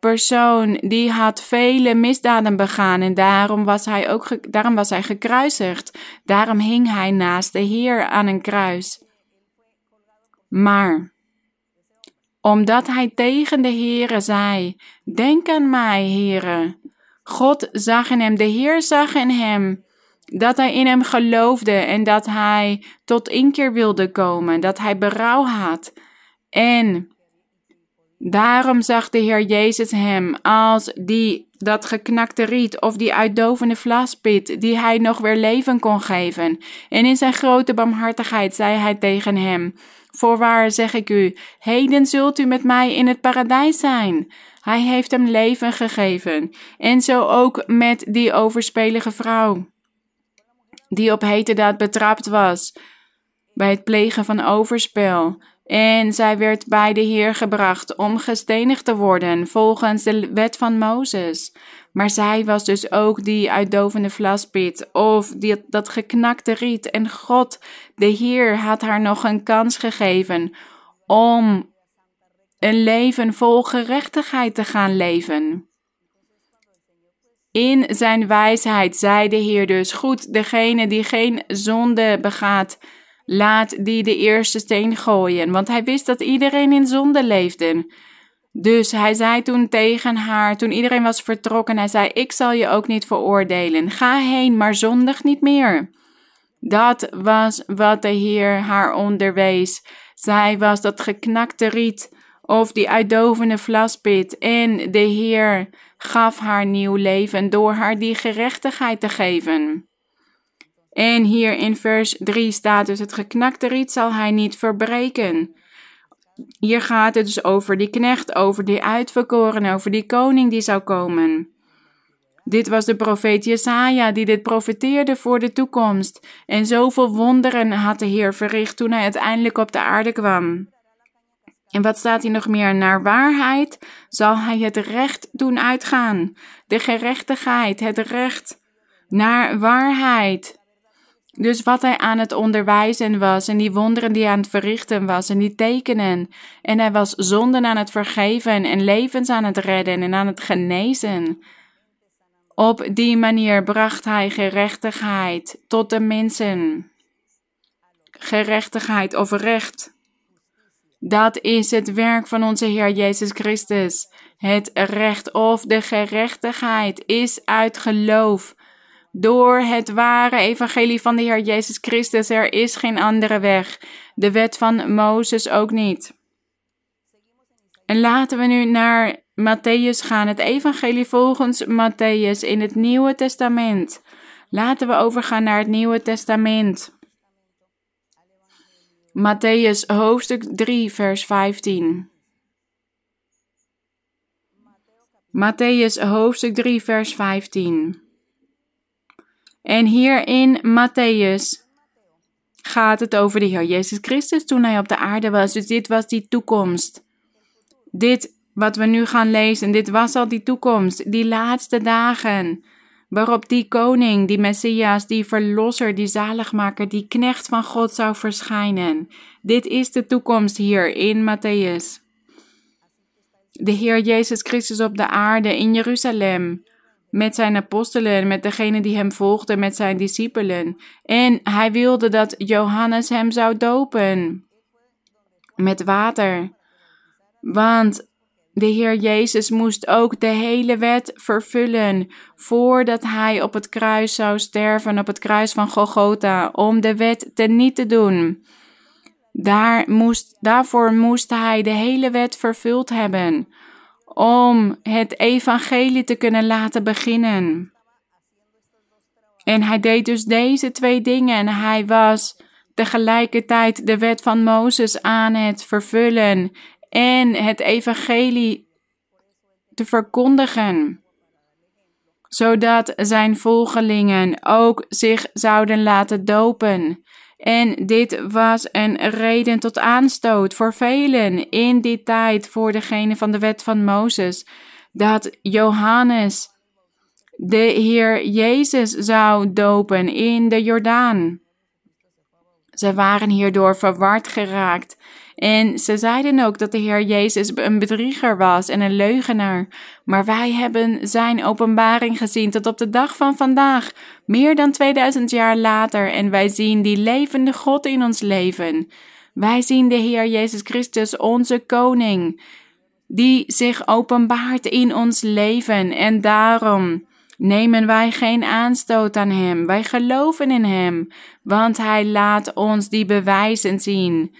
persoon die had vele misdaden begaan en daarom was hij ook daarom was hij gekruisigd. Daarom hing hij naast de Heer aan een kruis. Maar omdat hij tegen de Heere zei: Denk aan mij, Heere. God zag in hem, de Heer zag in hem dat hij in hem geloofde en dat hij tot inkeer wilde komen, dat hij berouw had. En daarom zag de Heer Jezus hem als die dat geknakte riet of die uitdovende vlaspit die hij nog weer leven kon geven. En in zijn grote barmhartigheid zei hij tegen hem: Voorwaar zeg ik u, heden zult u met mij in het paradijs zijn. Hij heeft hem leven gegeven. En zo ook met die overspelige vrouw die op heterdaad betrapt was bij het plegen van overspel. En zij werd bij de Heer gebracht om gestenigd te worden volgens de wet van Mozes. Maar zij was dus ook die uitdovende vlaspit of die, dat geknakte riet. En God, de Heer, had haar nog een kans gegeven om een leven vol gerechtigheid te gaan leven. In zijn wijsheid zei de Heer dus: Goed, degene die geen zonde begaat, laat die de eerste steen gooien. Want hij wist dat iedereen in zonde leefde. Dus hij zei toen tegen haar, toen iedereen was vertrokken, hij zei: Ik zal je ook niet veroordelen. Ga heen, maar zondig niet meer. Dat was wat de Heer haar onderwees. Zij was dat geknakte riet of die uitdovende vlaspit. En de Heer gaf haar nieuw leven door haar die gerechtigheid te geven. En hier in vers 3 staat dus: Het geknakte riet zal hij niet verbreken. Hier gaat het dus over die knecht, over die uitverkoren, over die koning die zou komen. Dit was de profeet Jesaja die dit profeteerde voor de toekomst. En zoveel wonderen had de Heer verricht toen hij uiteindelijk op de aarde kwam. En wat staat hier nog meer? Naar waarheid zal hij het recht doen uitgaan. De gerechtigheid, het recht naar waarheid. Dus wat hij aan het onderwijzen was en die wonderen die hij aan het verrichten was en die tekenen. En hij was zonden aan het vergeven en levens aan het redden en aan het genezen. Op die manier bracht hij gerechtigheid tot de mensen. Gerechtigheid of recht. Dat is het werk van onze Heer Jezus Christus. Het recht of de gerechtigheid is uit geloof. Door het ware evangelie van de Heer Jezus Christus. Er is geen andere weg. De wet van Mozes ook niet. En laten we nu naar Matthäus gaan. Het evangelie volgens Matthäus in het Nieuwe Testament. Laten we overgaan naar het Nieuwe Testament. Matthäus hoofdstuk 3, vers 15. Matthäus hoofdstuk 3, vers 15. En hier in Matthäus gaat het over de Heer Jezus Christus toen hij op de aarde was. Dus dit was die toekomst. Dit wat we nu gaan lezen, dit was al die toekomst, die laatste dagen waarop die koning, die Messias, die verlosser, die zaligmaker, die knecht van God zou verschijnen. Dit is de toekomst hier in Matthäus. De Heer Jezus Christus op de aarde in Jeruzalem, met zijn apostelen, met degenen die hem volgden, met zijn discipelen. En hij wilde dat Johannes hem zou dopen met water. Want de Heer Jezus moest ook de hele wet vervullen voordat hij op het kruis zou sterven, op het kruis van Golgotha, om de wet niet te doen. Daar moest, daarvoor moest hij de hele wet vervuld hebben, om het evangelie te kunnen laten beginnen. En hij deed dus deze twee dingen en hij was tegelijkertijd de wet van Mozes aan het vervullen en het evangelie te verkondigen, zodat zijn volgelingen ook zich zouden laten dopen. En dit was een reden tot aanstoot voor velen in die tijd, voor degene van de wet van Mozes, dat Johannes de Heer Jezus zou dopen in de Jordaan. Ze waren hierdoor verward geraakt en ze zeiden ook dat de Heer Jezus een bedrieger was en een leugenaar. Maar wij hebben zijn openbaring gezien tot op de dag van vandaag, meer dan 2000 jaar later, en wij zien die levende God in ons leven. Wij zien de Heer Jezus Christus, onze koning, die zich openbaart in ons leven en daarom nemen wij geen aanstoot aan Hem. Wij geloven in Hem, want Hij laat ons die bewijzen zien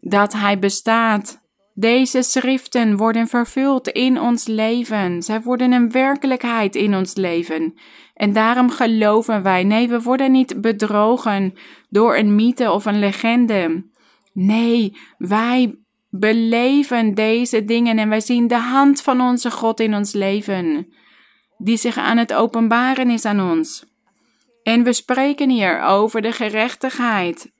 dat Hij bestaat. Deze schriften worden vervuld in ons leven. Zij worden een werkelijkheid in ons leven. En daarom geloven wij. Nee, we worden niet bedrogen door een mythe of een legende. Nee, wij beleven deze dingen en wij zien de hand van onze God in ons leven, die zich aan het openbaren is aan ons. En we spreken hier over de gerechtigheid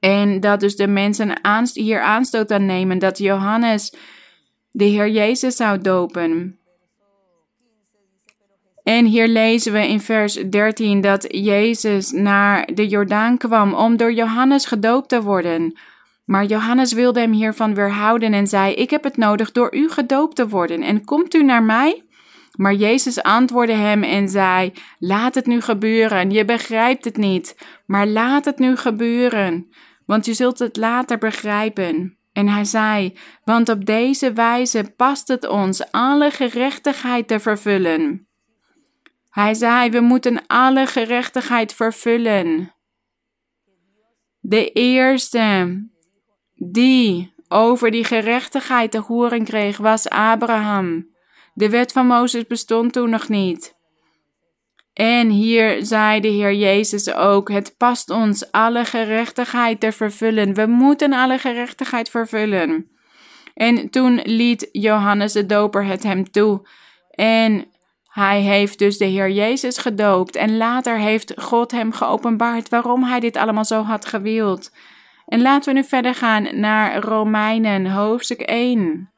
en dat dus de mensen hier aanstoot aan nemen dat Johannes de Heer Jezus zou dopen. En hier lezen we in vers 13 dat Jezus naar de Jordaan kwam om door Johannes gedoopt te worden. Maar Johannes wilde hem hiervan weerhouden en zei: Ik heb het nodig door u gedoopt te worden. En komt u naar mij? Maar Jezus antwoordde hem en zei: Laat het nu gebeuren. Je begrijpt het niet, maar laat het nu gebeuren want je zult het later begrijpen. En hij zei: Want op deze wijze past het ons alle gerechtigheid te vervullen. Hij zei: We moeten alle gerechtigheid vervullen. De eerste die over die gerechtigheid te horen kreeg was Abraham. De wet van Mozes bestond toen nog niet. En hier zei de Heer Jezus ook: Het past ons alle gerechtigheid te vervullen. We moeten alle gerechtigheid vervullen. En toen liet Johannes de Doper het hem toe. En hij heeft dus de Heer Jezus gedoopt. En later heeft God hem geopenbaard waarom hij dit allemaal zo had gewild. En laten we nu verder gaan naar Romeinen, hoofdstuk 1.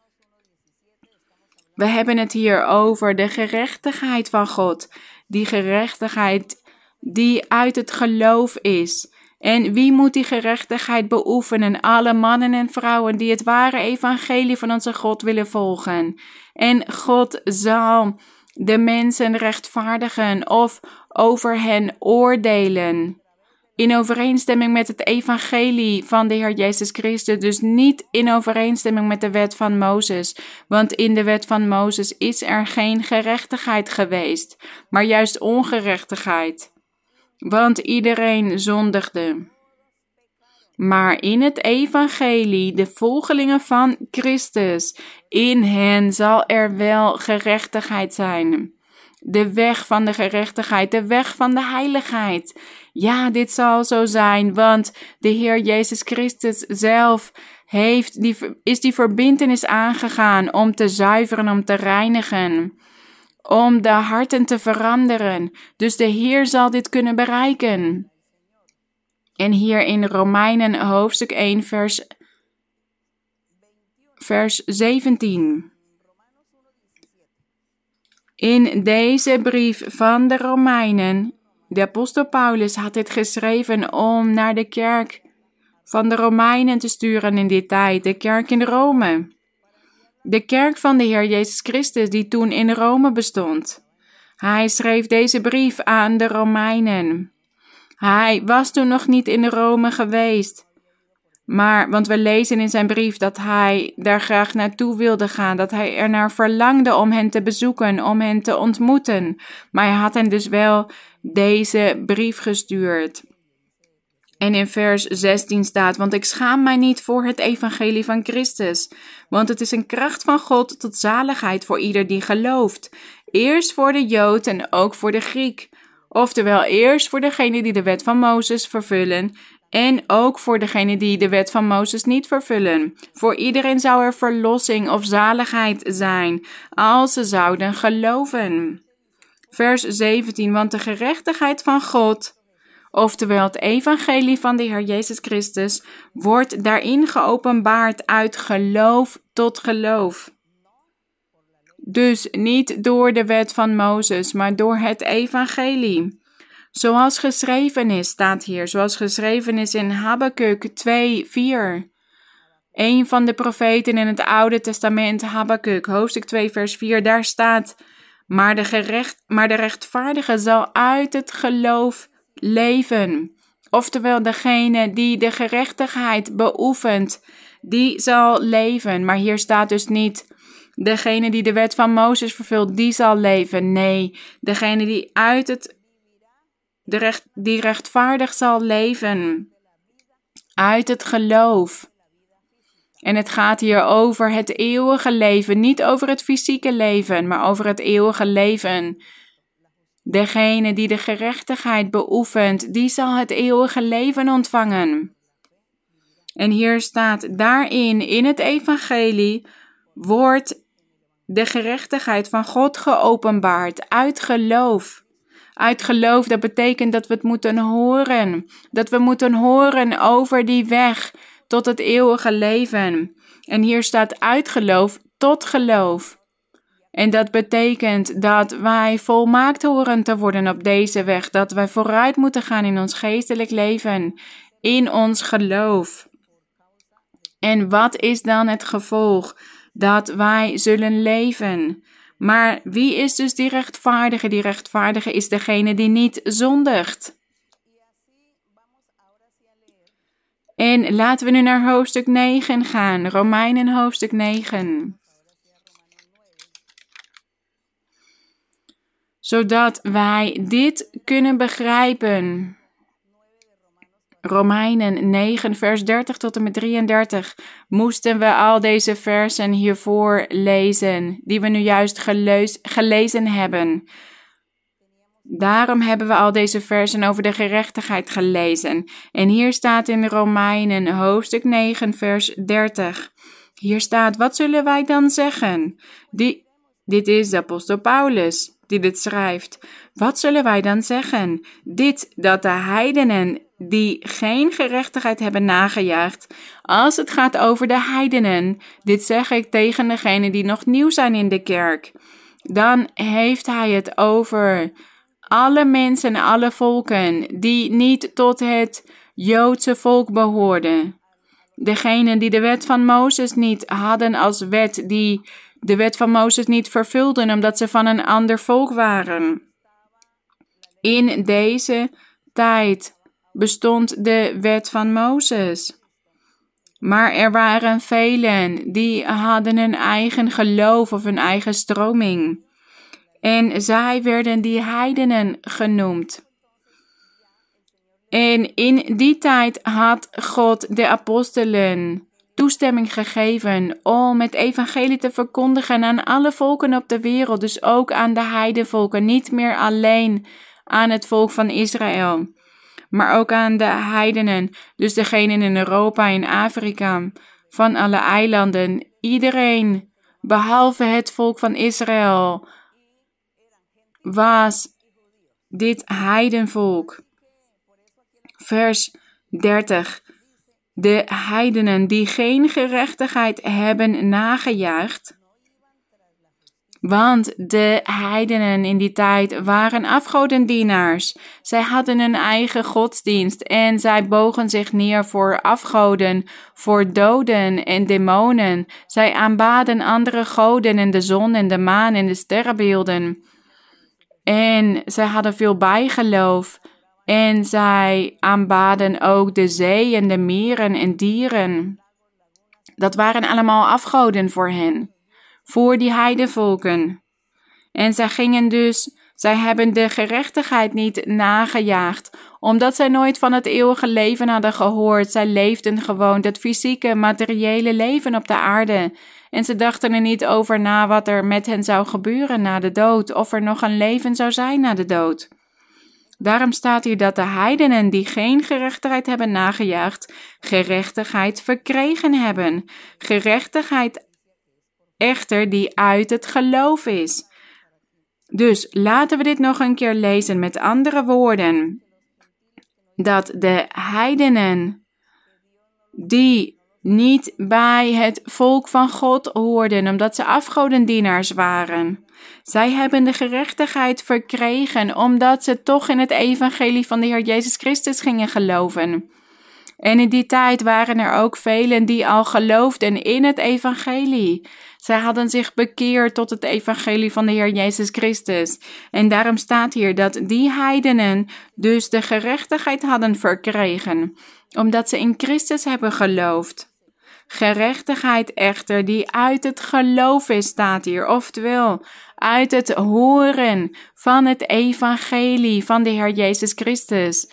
We hebben het hier over de gerechtigheid van God die gerechtigheid die uit het geloof is. En wie moet die gerechtigheid beoefenen? Alle mannen en vrouwen die het ware evangelie van onze God willen volgen. En God zal de mensen rechtvaardigen of over hen oordelen in overeenstemming met het evangelie van de Heer Jezus Christus, dus niet in overeenstemming met de wet van Mozes, want in de wet van Mozes is er geen gerechtigheid geweest, maar juist ongerechtigheid, want iedereen zondigde. Maar in het evangelie, de volgelingen van Christus, in hen zal er wel gerechtigheid zijn. De weg van de gerechtigheid, de weg van de heiligheid. Ja, dit zal zo zijn, want de Heer Jezus Christus zelf heeft die, is die verbintenis aangegaan om te zuiveren, om te reinigen, om de harten te veranderen. Dus de Heer zal dit kunnen bereiken. En hier in Romeinen hoofdstuk 1 vers, vers 17. In deze brief van de Romeinen, de apostel Paulus had dit geschreven om naar de kerk van de Romeinen te sturen in die tijd, de kerk in Rome. De kerk van de Heer Jezus Christus, die toen in Rome bestond. Hij schreef deze brief aan de Romeinen. Hij was toen nog niet in Rome geweest. Maar, want we lezen in zijn brief dat hij daar graag naartoe wilde gaan, dat hij er naar verlangde om hen te bezoeken, om hen te ontmoeten. Maar hij had hen dus wel deze brief gestuurd. En in vers 16 staat: Want ik schaam mij niet voor het evangelie van Christus, want het is een kracht van God tot zaligheid voor ieder die gelooft. Eerst voor de Jood en ook voor de Griek. Oftewel, eerst voor degene die de wet van Mozes vervullen en ook voor degene die de wet van Mozes niet vervullen. Voor iedereen zou er verlossing of zaligheid zijn, als ze zouden geloven. Vers 17, want de gerechtigheid van God, oftewel het evangelie van de Heer Jezus Christus, wordt daarin geopenbaard uit geloof tot geloof. Dus niet door de wet van Mozes, maar door het evangelie. Zoals geschreven is, staat hier, zoals geschreven is in Habakkuk 2, 4. Een van de profeten in het Oude Testament, Habakkuk, hoofdstuk 2, vers 4, daar staat: maar de, gerecht, maar de rechtvaardige zal uit het geloof leven. Oftewel, degene die de gerechtigheid beoefent, die zal leven. Maar hier staat dus niet degene die de wet van Mozes vervult, die zal leven. Nee, degene die uit het de recht, die rechtvaardig zal leven uit het geloof. En het gaat hier over het eeuwige leven, niet over het fysieke leven, maar over het eeuwige leven. Degene die de gerechtigheid beoefent, die zal het eeuwige leven ontvangen. En hier staat daarin, in het evangelie, wordt de gerechtigheid van God geopenbaard uit geloof. Uit geloof, dat betekent dat we het moeten horen. Dat we moeten horen over die weg tot het eeuwige leven. En hier staat uit geloof tot geloof. En dat betekent dat wij volmaakt horen te worden op deze weg, dat wij vooruit moeten gaan in ons geestelijk leven, in ons geloof. En wat is dan het gevolg? Dat wij zullen leven. Maar wie is dus die rechtvaardige? Die rechtvaardige is degene die niet zondigt. En laten we nu naar hoofdstuk 9 gaan, Romeinen hoofdstuk 9. Zodat wij dit kunnen begrijpen. Romeinen 9, vers 30 tot en met 33 moesten we al deze versen hiervoor lezen, die we nu juist gelezen hebben. Daarom hebben we al deze versen over de gerechtigheid gelezen. En hier staat in Romeinen hoofdstuk 9, vers 30. Hier staat: Wat zullen wij dan zeggen? Dit is de apostel Paulus die dit schrijft. Wat zullen wij dan zeggen? Dit dat de heidenen die geen gerechtigheid hebben nagejaagd. Als het gaat over de heidenen, dit zeg ik tegen degenen die nog nieuw zijn in de kerk, dan heeft hij het over alle mensen en alle volken die niet tot het Joodse volk behoorden. Degenen die de wet van Mozes niet hadden als wet, die de wet van Mozes niet vervulden omdat ze van een ander volk waren. In deze tijd bestond de wet van Mozes. Maar er waren velen die hadden een eigen geloof of een eigen stroming. En zij werden die heidenen genoemd. En in die tijd had God de apostelen toestemming gegeven om het evangelie te verkondigen aan alle volken op de wereld, dus ook aan de heidenvolken, niet meer alleen aan het volk van Israël maar ook aan de heidenen, dus degenen in Europa en Afrika, van alle eilanden, iedereen, behalve het volk van Israël, was dit heidenvolk. Vers 30. De heidenen die geen gerechtigheid hebben nagejaagd, Want de heidenen in die tijd waren afgodendienaars. Zij hadden een eigen godsdienst en zij bogen zich neer voor afgoden, voor doden en demonen. Zij aanbaden andere goden en de zon en de maan en de sterrenbeelden. En zij hadden veel bijgeloof. En zij aanbaden ook de zee en de meren en dieren. Dat waren allemaal afgoden voor hen, voor die heidevolken. En zij gingen dus, zij hebben de gerechtigheid niet nagejaagd, omdat zij nooit van het eeuwige leven hadden gehoord. Zij leefden gewoon dat fysieke, materiële leven op de aarde. En ze dachten er niet over na wat er met hen zou gebeuren na de dood, of er nog een leven zou zijn na de dood. Daarom staat hier dat de heidenen die geen gerechtigheid hebben nagejaagd, gerechtigheid verkregen hebben. Gerechtigheid echter die uit het geloof is. Dus laten we dit nog een keer lezen met andere woorden. Dat de heidenen die niet bij het volk van God hoorden, omdat ze afgodendienaars waren. Zij hebben de gerechtigheid verkregen, omdat ze toch in het evangelie van de Heer Jezus Christus gingen geloven. En in die tijd waren er ook velen die al geloofden in het evangelie. Zij hadden zich bekeerd tot het evangelie van de Heer Jezus Christus. En daarom staat hier dat die heidenen dus de gerechtigheid hadden verkregen, omdat ze in Christus hebben geloofd. Gerechtigheid echter die uit het geloof is, staat hier, oftewel uit het horen van het evangelie van de Heer Jezus Christus.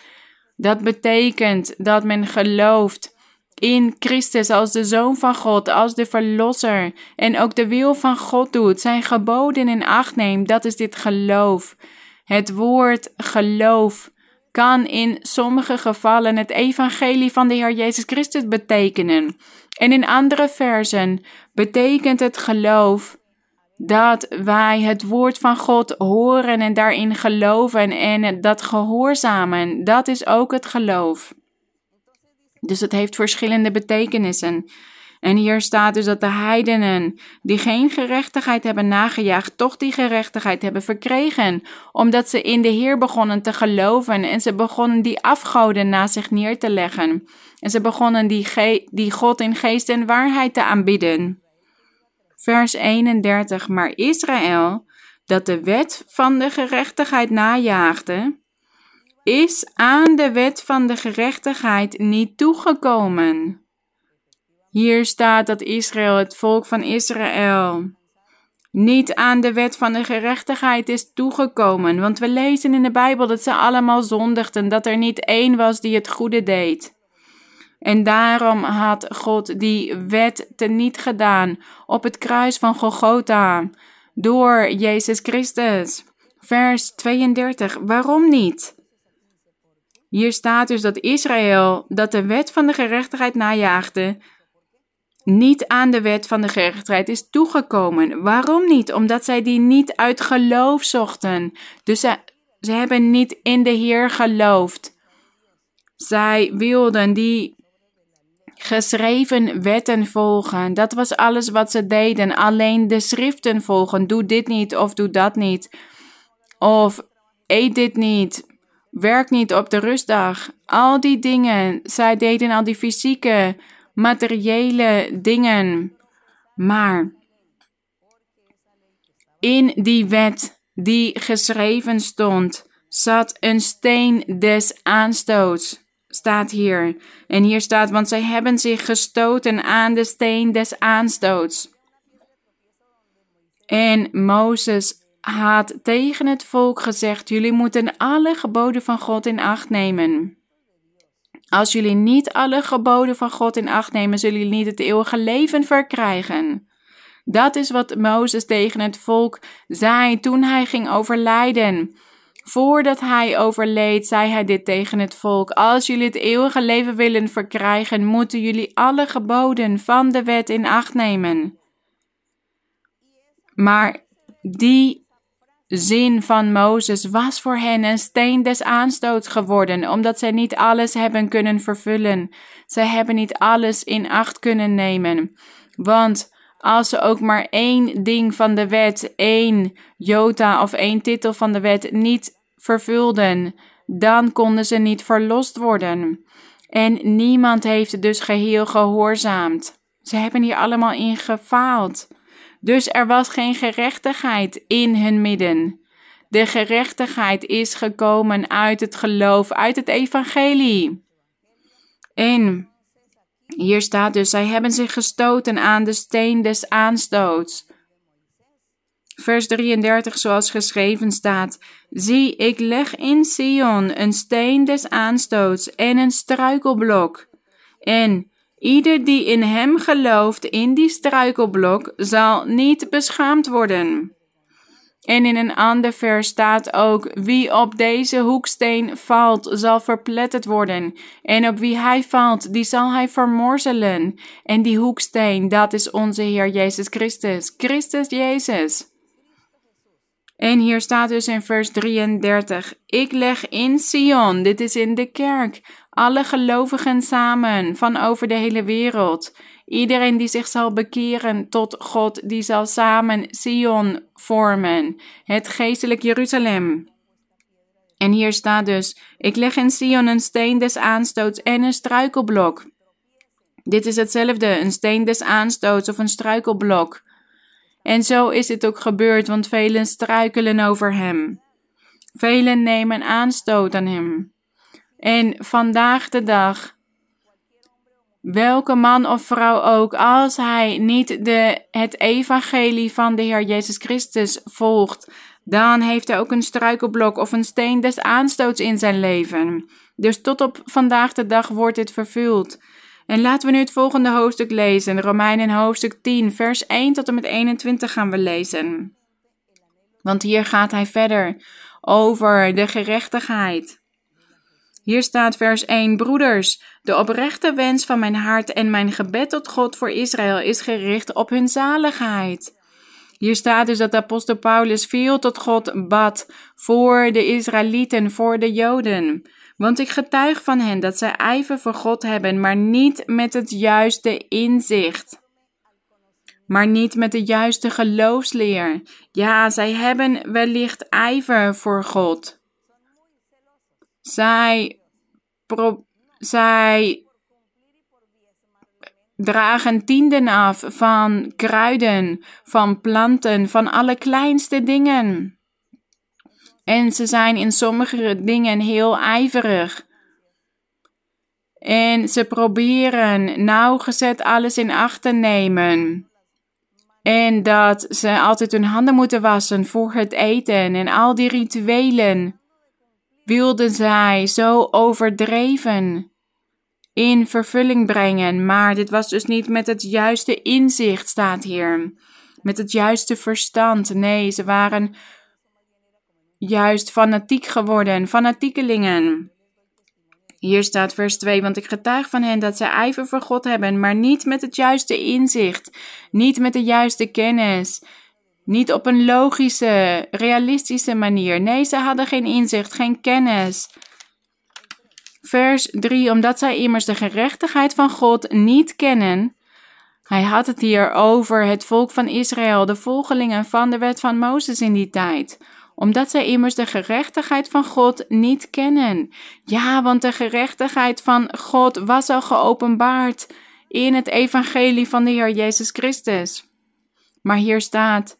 Dat betekent dat men gelooft in Christus als de Zoon van God, als de Verlosser en ook de wil van God doet, zijn geboden in acht neemt, dat is dit geloof. Het woord geloof kan in sommige gevallen het evangelie van de Heer Jezus Christus betekenen. En in andere versen betekent het geloof dat wij het woord van God horen en daarin geloven en dat gehoorzamen. Dat is ook het geloof. Dus het heeft verschillende betekenissen. En hier staat dus dat de heidenen, die geen gerechtigheid hebben nagejaagd, toch die gerechtigheid hebben verkregen, omdat ze in de Heer begonnen te geloven en ze begonnen die afgoden naast zich neer te leggen. En ze begonnen die, die God in geest en waarheid te aanbieden. Vers 31. Maar Israël, dat de wet van de gerechtigheid najaagde, is aan de wet van de gerechtigheid niet toegekomen. Hier staat dat Israël, het volk van Israël, niet aan de wet van de gerechtigheid is toegekomen. Want we lezen in de Bijbel dat ze allemaal zondigden, dat er niet één was die het goede deed. En daarom had God die wet teniet gedaan op het kruis van Golgotha door Jezus Christus. Vers 32. Waarom niet? Hier staat dus dat Israël, dat de wet van de gerechtigheid najaagde, niet aan de wet van de gerechtigheid is toegekomen. Waarom niet? Omdat zij die niet uit geloof zochten. Dus ze, ze hebben niet in de Heer geloofd. Zij wilden die geschreven wetten volgen. Dat was alles wat ze deden. Alleen de schriften volgen. Doe dit niet of doe dat niet. Of eet dit niet. Werk niet op de rustdag. Al die dingen. Zij deden al die fysieke, materiële dingen. Maar in die wet die geschreven stond, zat een steen des aanstoots staat hier. En hier staat, want zij hebben zich gestoten aan de steen des aanstoots. En Mozes had tegen het volk gezegd: Jullie moeten alle geboden van God in acht nemen. Als jullie niet alle geboden van God in acht nemen, zullen jullie niet het eeuwige leven verkrijgen. Dat is wat Mozes tegen het volk zei toen hij ging overlijden. Voordat hij overleed, zei hij dit tegen het volk: Als jullie het eeuwige leven willen verkrijgen, moeten jullie alle geboden van de wet in acht nemen. Maar die zin van Mozes was voor hen een steen des aanstoots geworden, omdat zij niet alles hebben kunnen vervullen. Zij hebben niet alles in acht kunnen nemen. Want als ze ook maar één ding van de wet, één jota of één titel van de wet niet vervulden, dan konden ze niet verlost worden. En niemand heeft dus geheel gehoorzaamd. Ze hebben hier allemaal in gefaald. Dus er was geen gerechtigheid in hun midden. De gerechtigheid is gekomen uit het geloof, uit het evangelie. En hier staat dus, zij hebben zich gestoten aan de steen des aanstoots. Vers 33, zoals geschreven staat: Zie, ik leg in Sion een steen des aanstoots en een struikelblok. En ieder die in hem gelooft, in die struikelblok, zal niet beschaamd worden. En in een ander vers staat ook: Wie op deze hoeksteen valt, zal verpletterd worden. En op wie hij valt, die zal hij vermorzelen. En die hoeksteen, dat is onze Heer Jezus Christus. Christus Jezus. En hier staat dus in vers 33: Ik leg in Sion, dit is in de kerk, alle gelovigen samen van over de hele wereld. Iedereen die zich zal bekeren tot God, die zal samen Sion vormen, het geestelijk Jeruzalem. En hier staat dus: Ik leg in Sion een steen des aanstoots en een struikelblok. Dit is hetzelfde, een steen des aanstoots of een struikelblok. En zo is het ook gebeurd, want velen struikelen over hem. Velen nemen aanstoot aan hem. En vandaag de dag, welke man of vrouw ook, als hij niet de, het evangelie van de Heer Jezus Christus volgt, dan heeft hij ook een struikelblok of een steen des aanstoots in zijn leven. Dus tot op vandaag de dag wordt dit vervuld. En laten we nu het volgende hoofdstuk lezen. Romeinen hoofdstuk 10, vers 1 tot en met 21 gaan we lezen. Want hier gaat hij verder over de gerechtigheid. Hier staat vers 1: Broeders, de oprechte wens van mijn hart en mijn gebed tot God voor Israël is gericht op hun zaligheid. Hier staat dus dat apostel Paulus veel tot God bad voor de Israëlieten, voor de Joden. Want ik getuig van hen dat zij ijver voor God hebben, maar niet met het juiste inzicht. Maar niet met de juiste geloofsleer. Ja, zij hebben wellicht ijver voor God. Zij, zij dragen tienden af van kruiden, van planten, van alle kleinste dingen. En ze zijn in sommige dingen heel ijverig. En ze proberen nauwgezet alles in acht te nemen. En dat ze altijd hun handen moeten wassen voor het eten en al die rituelen wilden zij zo overdreven in vervulling brengen. Maar dit was dus niet met het juiste inzicht, staat hier. Met het juiste verstand. Nee, ze waren juist fanatiek geworden, fanatiekelingen. Hier staat vers 2, want ik getuig van hen dat zij ijver voor God hebben, maar niet met het juiste inzicht, niet met de juiste kennis, niet op een logische, realistische manier. Nee, ze hadden geen inzicht, geen kennis. Vers 3, omdat zij immers de gerechtigheid van God niet kennen. Hij had het hier over het volk van Israël, de volgelingen van de wet van Mozes in die tijd omdat zij immers de gerechtigheid van God niet kennen. Ja, want de gerechtigheid van God was al geopenbaard in het evangelie van de Heer Jezus Christus. Maar hier staat,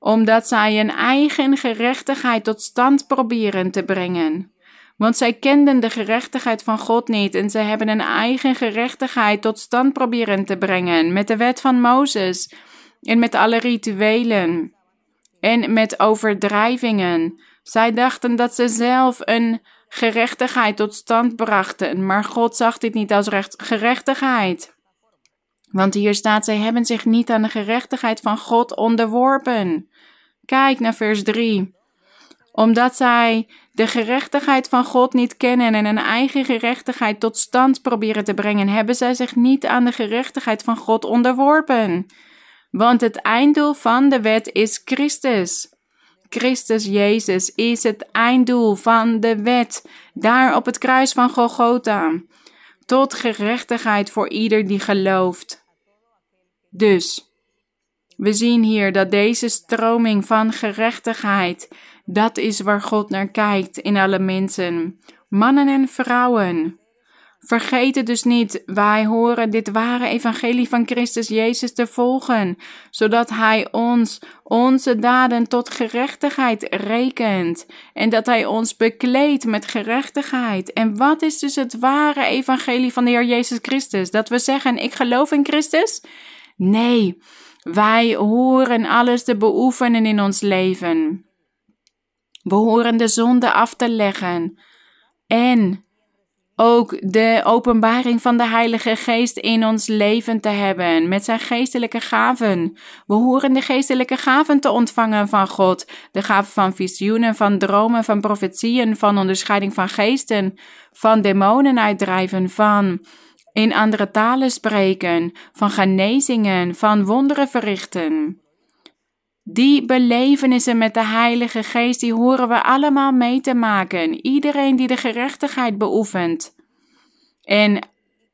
omdat zij een eigen gerechtigheid tot stand proberen te brengen. Want zij kenden de gerechtigheid van God niet en zij hebben een eigen gerechtigheid tot stand proberen te brengen met de wet van Mozes en met alle rituelen en met overdrijvingen. Zij dachten dat ze zelf een gerechtigheid tot stand brachten, maar God zag dit niet als recht gerechtigheid. Want hier staat, zij hebben zich niet aan de gerechtigheid van God onderworpen. Kijk naar vers 3. Omdat zij de gerechtigheid van God niet kennen en een eigen gerechtigheid tot stand proberen te brengen, hebben zij zich niet aan de gerechtigheid van God onderworpen. Want het einddoel van de wet is Christus. Christus Jezus is het einddoel van de wet, daar op het kruis van Golgotha, tot gerechtigheid voor ieder die gelooft. Dus, We zien hier dat deze stroming van gerechtigheid, dat is waar God naar kijkt in alle mensen, mannen en vrouwen. Vergeet het dus niet, wij horen dit ware evangelie van Christus Jezus te volgen, zodat Hij ons, onze daden tot gerechtigheid rekent en dat Hij ons bekleedt met gerechtigheid. En wat is dus het ware evangelie van de Heer Jezus Christus? Dat we zeggen, ik geloof in Christus? Nee, wij horen alles te beoefenen in ons leven. We horen de zonde af te leggen en ook de openbaring van de Heilige Geest in ons leven te hebben, met zijn geestelijke gaven. We horen de geestelijke gaven te ontvangen van God, de gaven van visioenen, van dromen, van profetieën, van onderscheiding van geesten, van demonen uitdrijven, van in andere talen spreken, van genezingen, van wonderen verrichten. Die belevenissen met de Heilige Geest, die horen we allemaal mee te maken. Iedereen die de gerechtigheid beoefent. En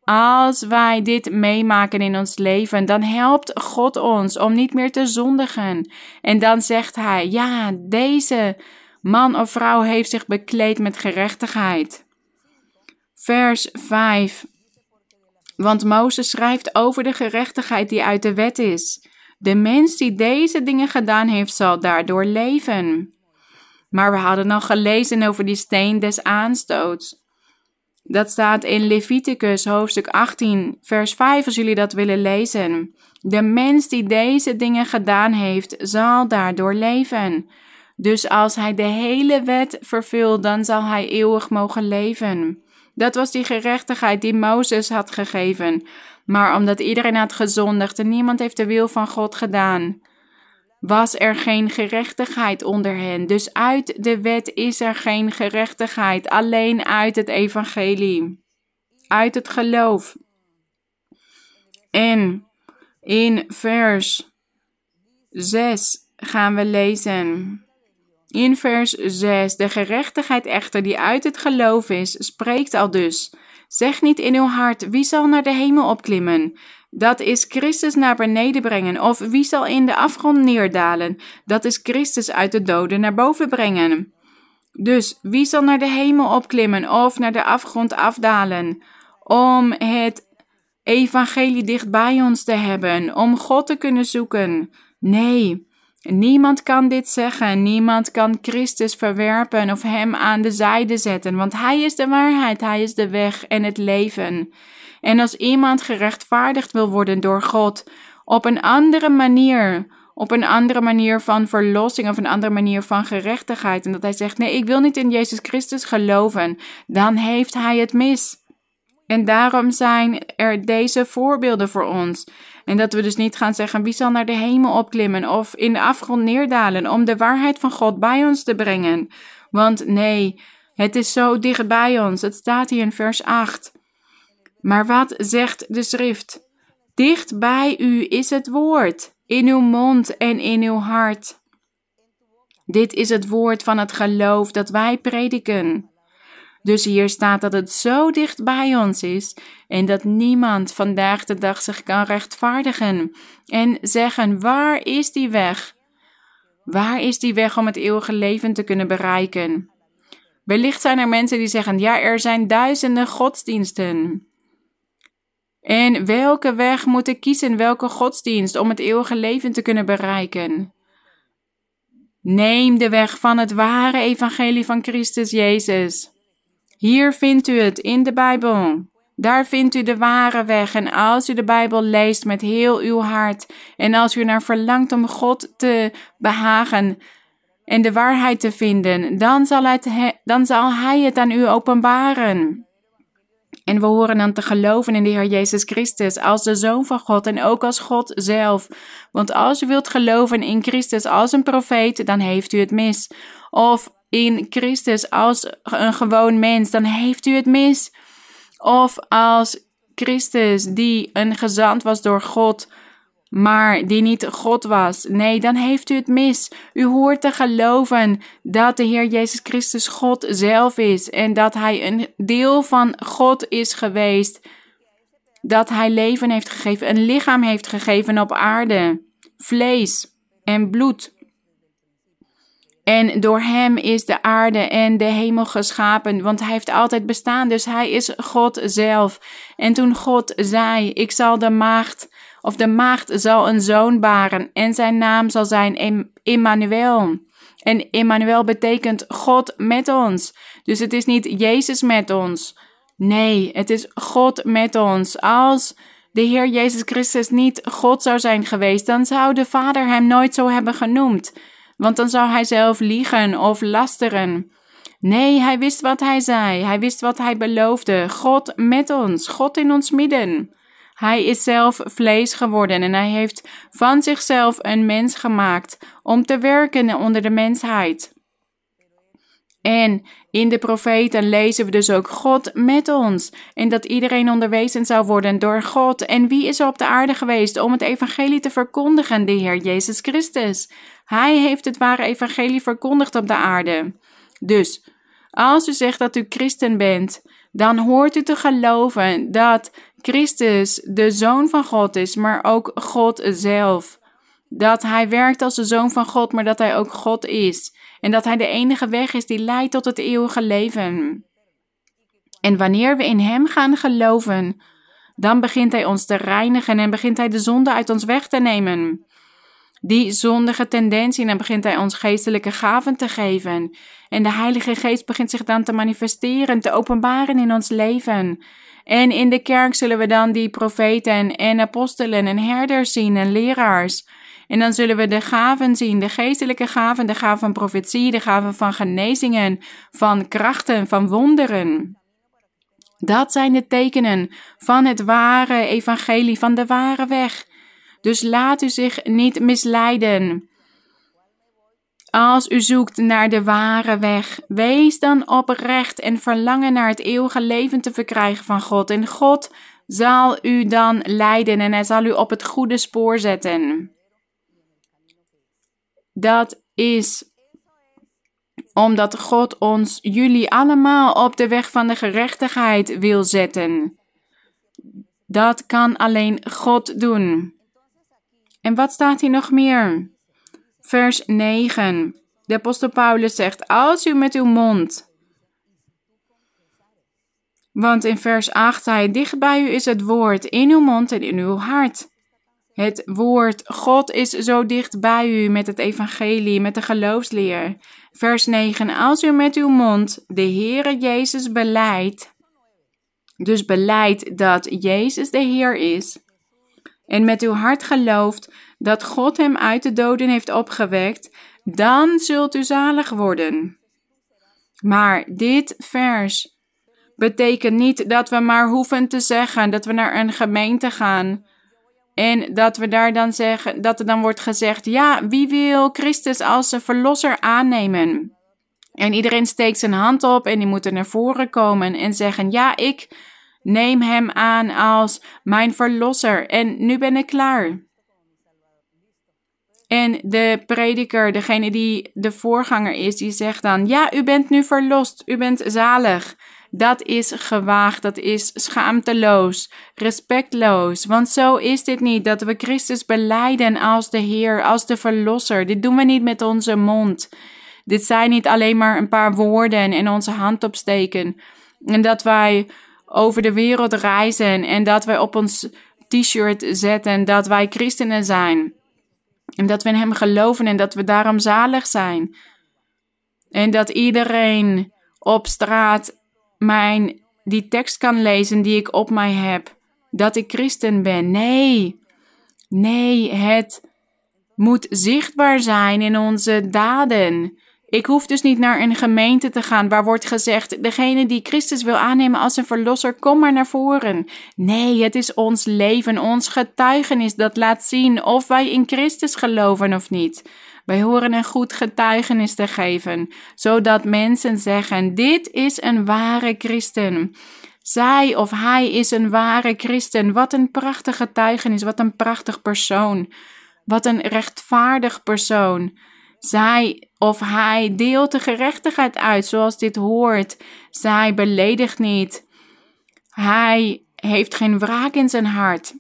als wij dit meemaken in ons leven, dan helpt God ons om niet meer te zondigen. En dan zegt Hij: Ja, deze man of vrouw heeft zich bekleed met gerechtigheid. Vers 5. Want Mozes schrijft over de gerechtigheid die uit de wet is. De mens die deze dingen gedaan heeft, zal daardoor leven. Maar we hadden al gelezen over die steen des aanstoots. Dat staat in Leviticus hoofdstuk 18, vers 5, als jullie dat willen lezen. De mens die deze dingen gedaan heeft, zal daardoor leven. Dus als hij de hele wet vervult, dan zal hij eeuwig mogen leven. Dat was die gerechtigheid die Mozes had gegeven. Maar omdat iedereen had gezondigd en niemand heeft de wil van God gedaan, was er geen gerechtigheid onder hen. Dus uit de wet is er geen gerechtigheid, alleen uit het evangelie, uit het geloof. En in vers 6 gaan we lezen. In vers 6: De gerechtigheid echter die uit het geloof is, spreekt al dus. Zeg niet in uw hart: wie zal naar de hemel opklimmen? Dat is Christus naar beneden brengen. Of wie zal in de afgrond neerdalen? Dat is Christus uit de doden naar boven brengen. Dus wie zal naar de hemel opklimmen of naar de afgrond afdalen? Om het evangelie dicht bij ons te hebben, om God te kunnen zoeken. Nee, Niemand kan dit zeggen. Niemand kan Christus verwerpen of hem aan de zijde zetten, want hij is de waarheid, hij is de weg en het leven. En als iemand gerechtvaardigd wil worden door God op een andere manier, op een andere manier van verlossing of een andere manier van gerechtigheid, en dat hij zegt: Nee, ik wil niet in Jezus Christus geloven, dan heeft hij het mis. En daarom zijn er deze voorbeelden voor ons. En dat we dus niet gaan zeggen wie zal naar de hemel opklimmen of in de afgrond neerdalen om de waarheid van God bij ons te brengen. Want nee, het is zo dicht bij ons. Het staat hier in vers 8. Maar wat zegt de schrift? Dicht bij u is het woord, in uw mond en in uw hart. Dit is het woord van het geloof dat wij prediken. Dus hier staat dat het zo dicht bij ons is en dat niemand vandaag de dag zich kan rechtvaardigen en zeggen: waar is die weg? Waar is die weg om het eeuwige leven te kunnen bereiken? Wellicht zijn er mensen die zeggen: ja, er zijn duizenden godsdiensten. En welke weg moet ik kiezen, welke godsdienst om het eeuwige leven te kunnen bereiken? Neem de weg van het ware evangelie van Christus Jezus. Hier vindt u het in de Bijbel. Daar vindt u de ware weg. En als u de Bijbel leest met heel uw hart en als u naar verlangt om God te behagen en de waarheid te vinden, dan zal, dan zal Hij het aan u openbaren. En we horen dan te geloven in de Heer Jezus Christus als de Zoon van God en ook als God zelf. Want als u wilt geloven in Christus als een profeet, dan heeft u het mis. Of in Christus als een gewoon mens, dan heeft u het mis. Of als Christus die een gezant was door God, maar die niet God was. Nee, dan heeft u het mis. U hoort te geloven dat de Heer Jezus Christus God zelf is en dat Hij een deel van God is geweest. Dat Hij leven heeft gegeven, een lichaam heeft gegeven op aarde. vlees en bloed. En door hem is de aarde en de hemel geschapen, want hij heeft altijd bestaan, dus hij is God zelf. En toen God zei: Ik zal de maagd, of de maagd zal een zoon baren, en zijn naam zal zijn Emmanuel. En Emmanuel betekent God met ons. Dus het is niet Jezus met ons. Nee, het is God met ons. Als de Heer Jezus Christus niet God zou zijn geweest, dan zou de Vader hem nooit zo hebben genoemd. Want dan zou hij zelf liegen of lasteren. Nee, hij wist wat hij zei. Hij wist wat hij beloofde. God met ons, God in ons midden. Hij is zelf vlees geworden en hij heeft van zichzelf een mens gemaakt om te werken onder de mensheid. En in de profeten lezen we dus ook God met ons. En dat iedereen onderwezen zou worden door God. En wie is er op de aarde geweest om het evangelie te verkondigen? De Heer Jezus Christus. Hij heeft het ware evangelie verkondigd op de aarde. Dus, als u zegt dat u christen bent, dan hoort u te geloven dat Christus de Zoon van God is, maar ook God zelf. Dat Hij werkt als de Zoon van God, maar dat Hij ook God is. En dat Hij de enige weg is die leidt tot het eeuwige leven. En wanneer we in Hem gaan geloven, dan begint Hij ons te reinigen en begint Hij de zonde uit ons weg te nemen. Die zondige tendentie, en dan begint Hij ons geestelijke gaven te geven. En de Heilige Geest begint zich dan te manifesteren, te openbaren in ons leven. En in de kerk zullen we dan die profeten en apostelen en herders zien en leraars. En dan zullen we de gaven zien, de geestelijke gaven, de gaven van profetie, de gaven van genezingen, van krachten, van wonderen. Dat zijn de tekenen van het ware evangelie, van de ware weg. Dus laat u zich niet misleiden. Als u zoekt naar de ware weg, wees dan oprecht en verlangen naar het eeuwige leven te verkrijgen van God. En God zal u dan leiden en hij zal u op het goede spoor zetten. Dat is omdat God ons, jullie allemaal op de weg van de gerechtigheid wil zetten. Dat kan alleen God doen. En wat staat hier nog meer? Vers 9. De apostel Paulus zegt: Als u met uw mond. Want in vers 8 zei: Dicht bij u is het woord, in uw mond en in uw hart. Het woord God is zo dicht bij u met het evangelie, met de geloofsleer. Vers 9. Als u met uw mond de Heere Jezus beleidt, dus beleidt dat Jezus de Heer is, en met uw hart gelooft dat God hem uit de doden heeft opgewekt, dan zult u zalig worden. Maar dit vers betekent niet dat we maar hoeven te zeggen dat we naar een gemeente gaan. En dat we daar dan zeggen, dat er dan wordt gezegd: ja, wie wil Christus als zijn verlosser aannemen? En iedereen steekt zijn hand op en die moeten naar voren komen en zeggen: ja, ik neem hem aan als mijn verlosser en nu ben ik klaar. En de prediker, degene die de voorganger is, die zegt dan: Ja, u bent nu verlost, u bent zalig. Dat is gewaagd, dat is schaamteloos, respectloos. Want zo is dit niet dat we Christus beleiden als de Heer, als de Verlosser. Dit doen we niet met onze mond. Dit zijn niet alleen maar een paar woorden en onze hand opsteken. En dat wij over de wereld reizen en dat wij op ons t-shirt zetten dat wij christenen zijn. En dat we in Hem geloven en dat we daarom zalig zijn. En dat iedereen op straat mijn, die tekst kan lezen die ik op mij heb. Dat ik christen ben. Nee. Nee, het moet zichtbaar zijn in onze daden. Ik hoef dus niet naar een gemeente te gaan waar wordt gezegd: degene die Christus wil aannemen als een verlosser, kom maar naar voren. Nee, het is ons leven, ons getuigenis dat laat zien of wij in Christus geloven of niet. Wij horen een goed getuigenis te geven, zodat mensen zeggen: Dit is een ware christen. Zij of hij is een ware christen. Wat een prachtig getuigenis, wat een prachtig persoon. Wat een rechtvaardig persoon. Zij of hij deelt de gerechtigheid uit zoals dit hoort. Zij beledigt niet. Hij heeft geen wraak in zijn hart.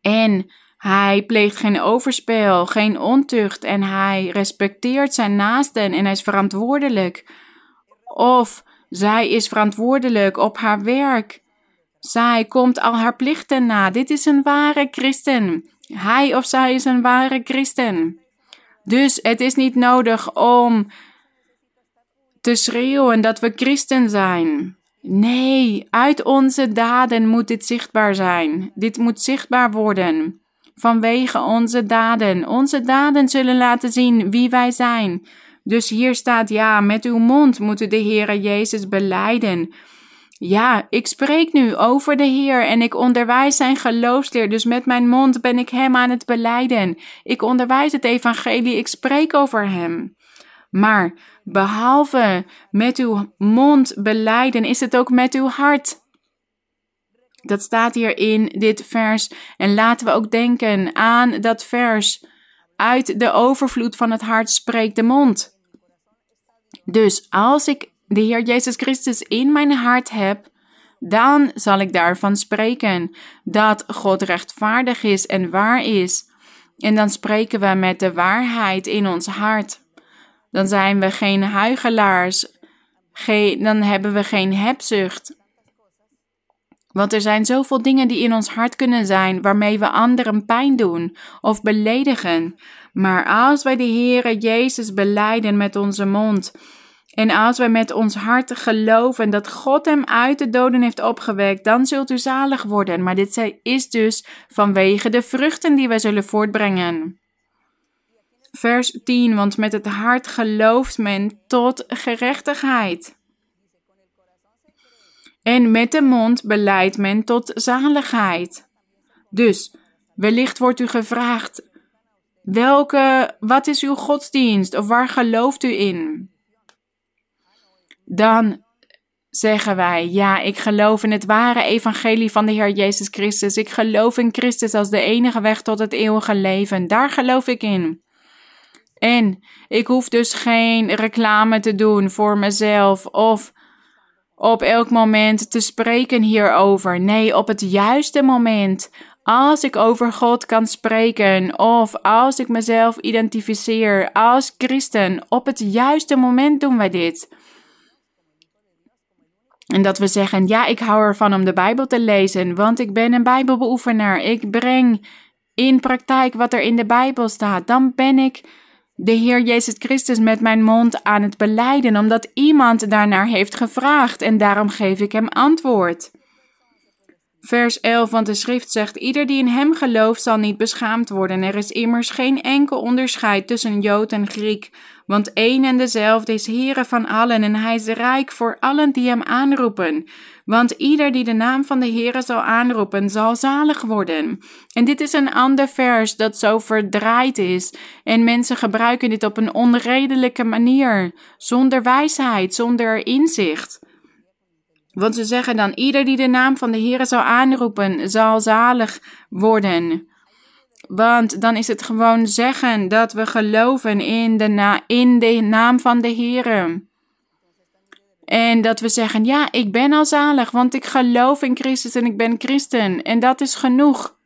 En Hij pleegt geen overspel, geen ontucht en hij respecteert zijn naasten en hij is verantwoordelijk. Of zij is verantwoordelijk op haar werk. Zij komt al haar plichten na. Dit is een ware christen. Hij of zij is een ware christen. Dus het is niet nodig om te schreeuwen dat we christen zijn. Nee, uit onze daden moet dit zichtbaar zijn. Dit moet zichtbaar worden. Vanwege onze daden. Onze daden zullen laten zien wie wij zijn. Dus hier staat ja, met uw mond moet u de Heere Jezus beleiden. Ja, ik spreek nu over de Heer en ik onderwijs zijn geloofsleer, dus met mijn mond ben ik Hem aan het beleiden. Ik onderwijs het evangelie, ik spreek over Hem. Maar behalve met uw mond beleiden, is het ook met uw hart. Dat staat hier in dit vers. En laten we ook denken aan dat vers. Uit de overvloed van het hart spreekt de mond. Dus als ik de Heer Jezus Christus in mijn hart heb, dan zal ik daarvan spreken dat God rechtvaardig is en waar is. En dan spreken we met de waarheid in ons hart. Dan zijn we geen huigelaars, geen, dan hebben we geen hebzucht. Want er zijn zoveel dingen die in ons hart kunnen zijn waarmee we anderen pijn doen of beledigen. Maar als wij de Heere Jezus beleiden met onze mond en als wij met ons hart geloven dat God hem uit de doden heeft opgewekt, dan zult u zalig worden. Maar dit is dus vanwege de vruchten die wij zullen voortbrengen. Vers 10, want met het hart gelooft men tot gerechtigheid. En met de mond beleidt men tot zaligheid. Dus, wellicht wordt u gevraagd: welke, wat is uw godsdienst of waar gelooft u in? Dan zeggen wij: Ja, ik geloof in het ware evangelie van de Heer Jezus Christus. Ik geloof in Christus als de enige weg tot het eeuwige leven. Daar geloof ik in. En ik hoef dus geen reclame te doen voor mezelf of op elk moment te spreken hierover. Nee, op het juiste moment. Als ik over God kan spreken of als ik mezelf identificeer als christen, op het juiste moment doen wij dit. En dat we zeggen: Ja, ik hou ervan om de Bijbel te lezen, want ik ben een Bijbelbeoefenaar. Ik breng in praktijk wat er in de Bijbel staat. Dan ben ik de Heer Jezus Christus met mijn mond aan het beleiden, omdat iemand daarnaar heeft gevraagd en daarom geef ik hem antwoord. Vers 11 van de schrift zegt: Ieder die in hem gelooft zal niet beschaamd worden. Er is immers geen enkel onderscheid tussen Jood en Griek, want één en dezelfde is Heere van allen en hij is rijk voor allen die hem aanroepen. Want ieder die de naam van de Heere zal aanroepen, zal zalig worden. En dit is een ander vers dat zo verdraaid is. En mensen gebruiken dit op een onredelijke manier, zonder wijsheid, zonder inzicht. Want ze zeggen dan: ieder die de naam van de Heere zal aanroepen, zal zalig worden. Want dan is het gewoon zeggen dat we geloven in de, na in de naam van de Heere. En dat we zeggen: Ja, ik ben al zalig, want ik geloof in Christus en ik ben christen. En dat is genoeg.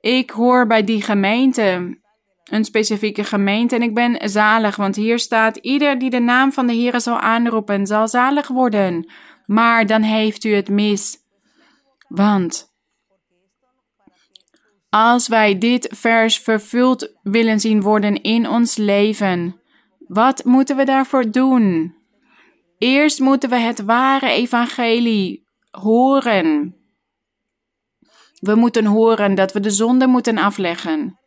Ik hoor bij die gemeente, een specifieke gemeente, en ik ben zalig, want hier staat: Ieder die de naam van de Heere zal aanroepen, zal zalig worden. Maar dan heeft u het mis. Want als wij dit vers vervuld willen zien worden in ons leven, wat moeten we daarvoor doen? Eerst moeten we het ware evangelie horen. We moeten horen dat we de zonde moeten afleggen.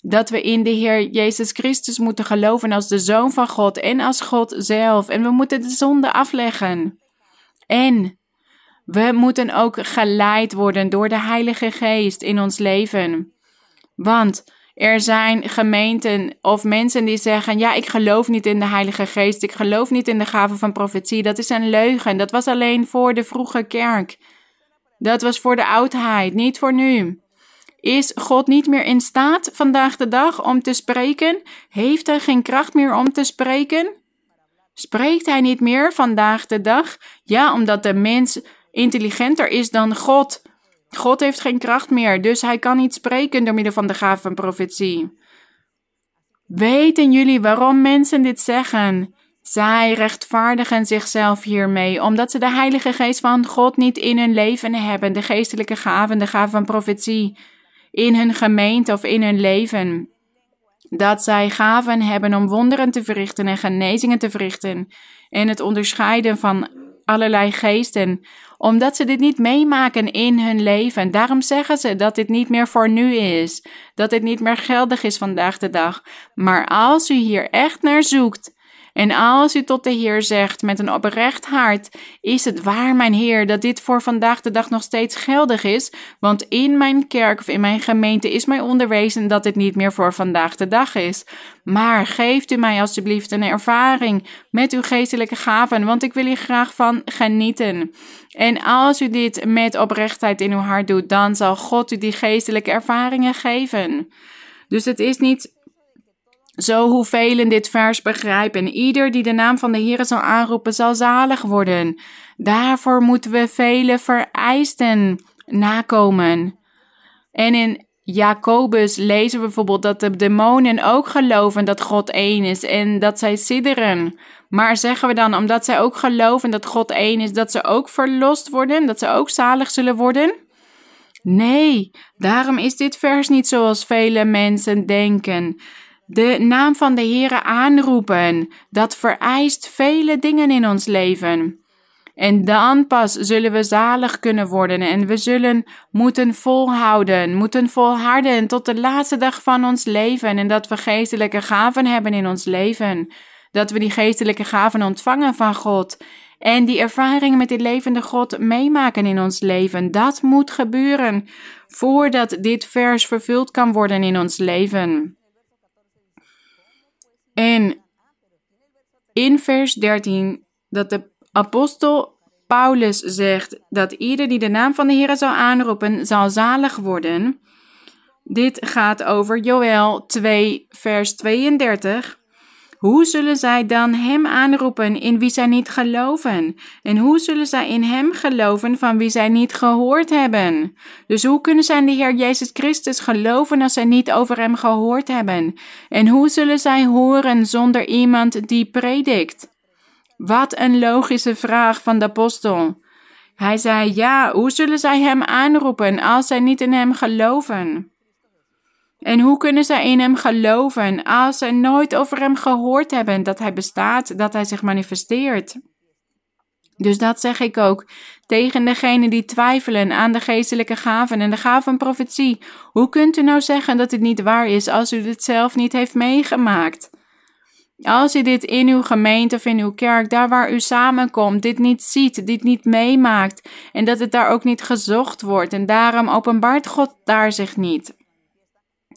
Dat we in de Heer Jezus Christus moeten geloven als de Zoon van God en als God zelf. En we moeten de zonde afleggen. En we moeten ook geleid worden door de Heilige Geest in ons leven. Want er zijn gemeenten of mensen die zeggen: Ja, ik geloof niet in de Heilige Geest. Ik geloof niet in de gave van profetie. Dat is een leugen. Dat was alleen voor de vroege kerk. Dat was voor de oudheid, niet voor nu. Is God niet meer in staat vandaag de dag om te spreken? Heeft hij geen kracht meer om te spreken? Spreekt hij niet meer vandaag de dag? Ja, omdat de mens intelligenter is dan God. God heeft geen kracht meer, dus hij kan niet spreken door middel van de gave van profetie. Weten jullie waarom mensen dit zeggen? Zij rechtvaardigen zichzelf hiermee, omdat ze de Heilige Geest van God niet in hun leven hebben, de geestelijke gaven, de gave van profetie, in hun gemeente of in hun leven. Dat zij gaven hebben om wonderen te verrichten en genezingen te verrichten, en het onderscheiden van allerlei geesten, omdat ze dit niet meemaken in hun leven. Daarom zeggen ze dat dit niet meer voor nu is, dat dit niet meer geldig is vandaag de dag. Maar als u hier echt naar zoekt, en als u tot de Heer zegt met een oprecht hart: Is het waar, mijn Heer, dat dit voor vandaag de dag nog steeds geldig is? Want in mijn kerk of in mijn gemeente is mij onderwezen dat dit niet meer voor vandaag de dag is. Maar geeft u mij alsjeblieft een ervaring met uw geestelijke gaven, want ik wil hier graag van genieten. En als u dit met oprechtheid in uw hart doet, dan zal God u die geestelijke ervaringen geven. Dus het is niet zo hoe velen dit vers begrijpen. Ieder die de naam van de Heer zal aanroepen, zal zalig worden. Daarvoor moeten we vele vereisten nakomen. En in Jacobus lezen we bijvoorbeeld dat de demonen ook geloven dat God één is en dat zij sidderen. Maar zeggen we dan, omdat zij ook geloven dat God één is, dat ze ook verlost worden, dat ze ook zalig zullen worden? Nee, daarom is dit vers niet zoals vele mensen denken de naam van de Heere aanroepen. Dat vereist vele dingen in ons leven. En dan pas zullen we zalig kunnen worden en we zullen moeten volhouden, moeten volharden tot de laatste dag van ons leven en dat we geestelijke gaven hebben in ons leven. Dat we die geestelijke gaven ontvangen van God en die ervaringen met die levende God meemaken in ons leven. Dat moet gebeuren voordat dit vers vervuld kan worden in ons leven. En in vers 13 dat de apostel Paulus zegt dat ieder die de naam van de Heer zal aanroepen, zal zalig worden. Dit gaat over Joël 2, vers 32. Hoe zullen zij dan Hem aanroepen in wie zij niet geloven? En hoe zullen zij in Hem geloven van wie zij niet gehoord hebben? Dus hoe kunnen zij in de Heer Jezus Christus geloven als zij niet over Hem gehoord hebben? En hoe zullen zij horen zonder iemand die predikt? Wat een logische vraag van de apostel. Hij zei: Ja, hoe zullen zij Hem aanroepen als zij niet in Hem geloven? En hoe kunnen zij in hem geloven als ze nooit over hem gehoord hebben dat hij bestaat, dat hij zich manifesteert? Dus dat zeg ik ook tegen degenen die twijfelen aan de geestelijke gaven en de gaven van profetie. Hoe kunt u nou zeggen dat het niet waar is als u dit zelf niet heeft meegemaakt? Als u dit in uw gemeente of in uw kerk, daar waar u samenkomt, dit niet ziet, dit niet meemaakt en dat het daar ook niet gezocht wordt en daarom openbaart God daar zich niet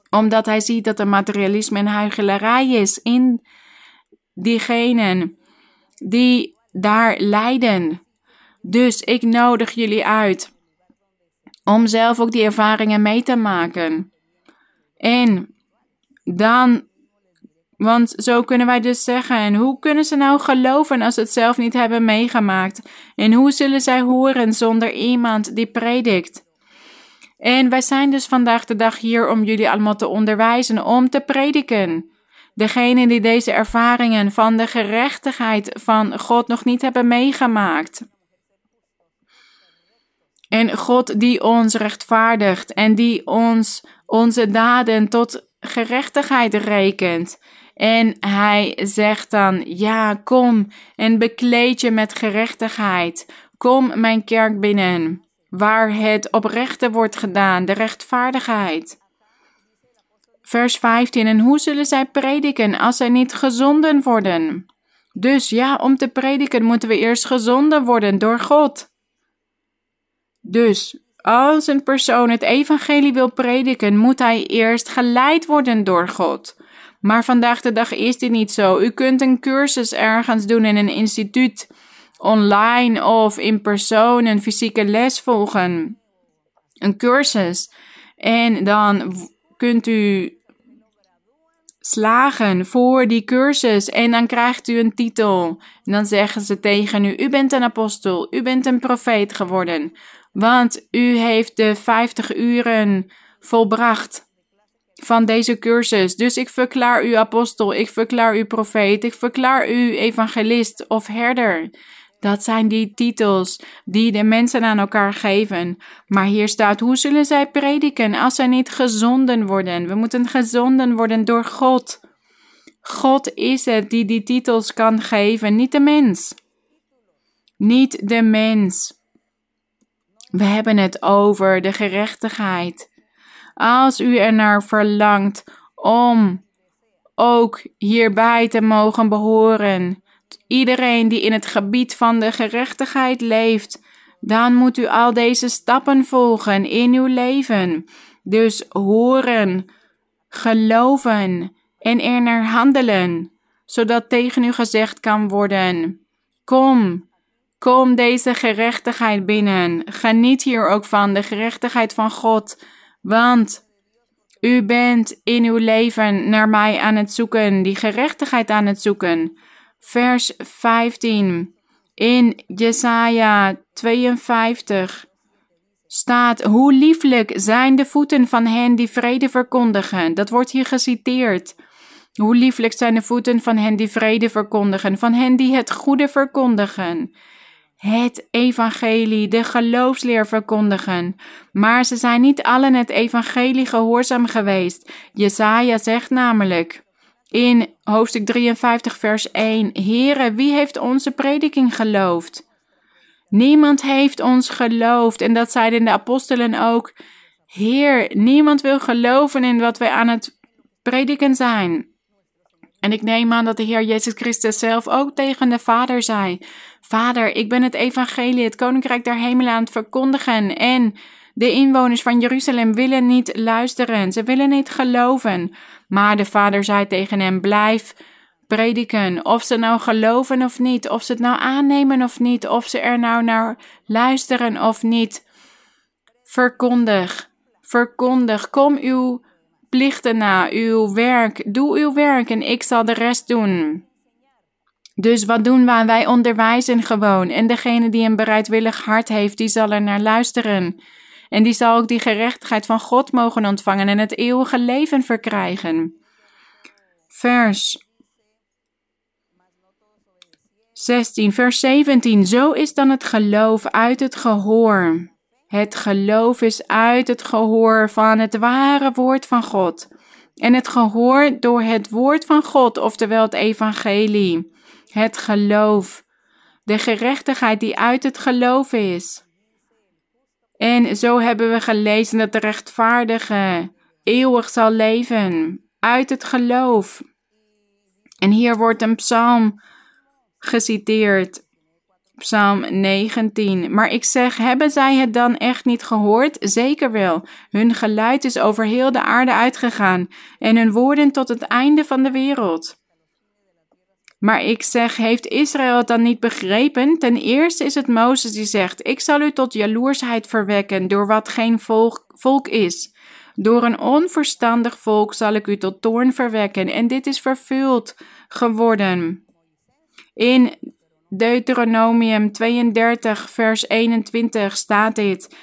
omdat hij ziet dat er materialisme en huichelarij is in diegenen die daar lijden. Dus ik nodig jullie uit om zelf ook die ervaringen mee te maken. En dan, want zo kunnen wij dus zeggen, en hoe kunnen ze nou geloven als ze het zelf niet hebben meegemaakt? En hoe zullen zij horen zonder iemand die predikt? En wij zijn dus vandaag de dag hier om jullie allemaal te onderwijzen, om te prediken. Degenen die deze ervaringen van de gerechtigheid van God nog niet hebben meegemaakt. En God die ons rechtvaardigt en die ons onze daden tot gerechtigheid rekent. En hij zegt dan: Ja, kom en bekleed je met gerechtigheid. Kom mijn kerk binnen waar het oprechte wordt gedaan, de rechtvaardigheid. Vers 15. En hoe zullen zij prediken als zij niet gezonden worden? Dus ja, om te prediken moeten we eerst gezonden worden door God. Dus als een persoon het evangelie wil prediken, moet hij eerst geleid worden door God. Maar vandaag de dag is dit niet zo. U kunt een cursus ergens doen in een instituut online of in persoon een fysieke les volgen, een cursus. En dan kunt u slagen voor die cursus en dan krijgt u een titel. En dan zeggen ze tegen u: U bent een apostel, u bent een profeet geworden. Want u heeft de 50 uren volbracht van deze cursus. Dus ik verklaar u apostel, ik verklaar u profeet, ik verklaar u evangelist of herder. Dat zijn die titels die de mensen aan elkaar geven. Maar hier staat: hoe zullen zij prediken als zij niet gezonden worden? We moeten gezonden worden door God. God is het die die titels kan geven, niet de mens. Niet de mens. We hebben het over de gerechtigheid. Als u er naar verlangt om ook hierbij te mogen behoren, iedereen die in het gebied van de gerechtigheid leeft, dan moet u al deze stappen volgen in uw leven. Dus horen, geloven en er naar handelen, zodat tegen u gezegd kan worden: Kom, kom deze gerechtigheid binnen. Geniet hier ook van de gerechtigheid van God, want u bent in uw leven naar mij aan het zoeken, die gerechtigheid aan het zoeken vers 15. In Jesaja 52 staat: Hoe lieflijk zijn de voeten van hen die vrede verkondigen. Dat wordt hier geciteerd. Hoe lieflijk zijn de voeten van hen die vrede verkondigen, van hen die het goede verkondigen. Het evangelie, de geloofsleer verkondigen. Maar ze zijn niet allen het evangelie gehoorzaam geweest. Jesaja zegt namelijk: in hoofdstuk 53, vers 1. Heere, wie heeft onze prediking geloofd? Niemand heeft ons geloofd. En dat zeiden de apostelen ook. Heer, niemand wil geloven in wat wij aan het prediken zijn. En ik neem aan dat de Heer Jezus Christus zelf ook tegen de Vader zei: Vader, ik ben het evangelie, het koninkrijk der hemelen aan het verkondigen. En de inwoners van Jeruzalem willen niet luisteren, ze willen niet geloven. Maar de vader zei tegen hem: Blijf prediken. Of ze nou geloven of niet, of ze het nou aannemen of niet, of ze er nou naar luisteren of niet. Verkondig, verkondig, kom uw plichten na, uw werk, doe uw werk en ik zal de rest doen. Dus wat doen wij? Wij onderwijzen gewoon. En degene die een bereidwillig hart heeft, die zal er naar luisteren. En die zal ook die gerechtigheid van God mogen ontvangen en het eeuwige leven verkrijgen. Vers 16, vers 17. Zo is dan het geloof uit het gehoor. Het geloof is uit het gehoor van het ware woord van God. En het gehoor door het woord van God, oftewel het evangelie. Het geloof. De gerechtigheid die uit het geloof is. En zo hebben we gelezen dat de rechtvaardige eeuwig zal leven uit het geloof. En hier wordt een psalm geciteerd. Psalm 19. Maar ik zeg, hebben zij het dan echt niet gehoord? Zeker wel. Hun geluid is over heel de aarde uitgegaan en hun woorden tot het einde van de wereld. Maar ik zeg, heeft Israël het dan niet begrepen? Ten eerste is het Mozes die zegt: Ik zal u tot jaloersheid verwekken door wat geen volk, is. Door een onverstandig volk zal ik u tot toorn verwekken. En dit is vervuld geworden. In Deuteronomium 32, vers 21 staat dit.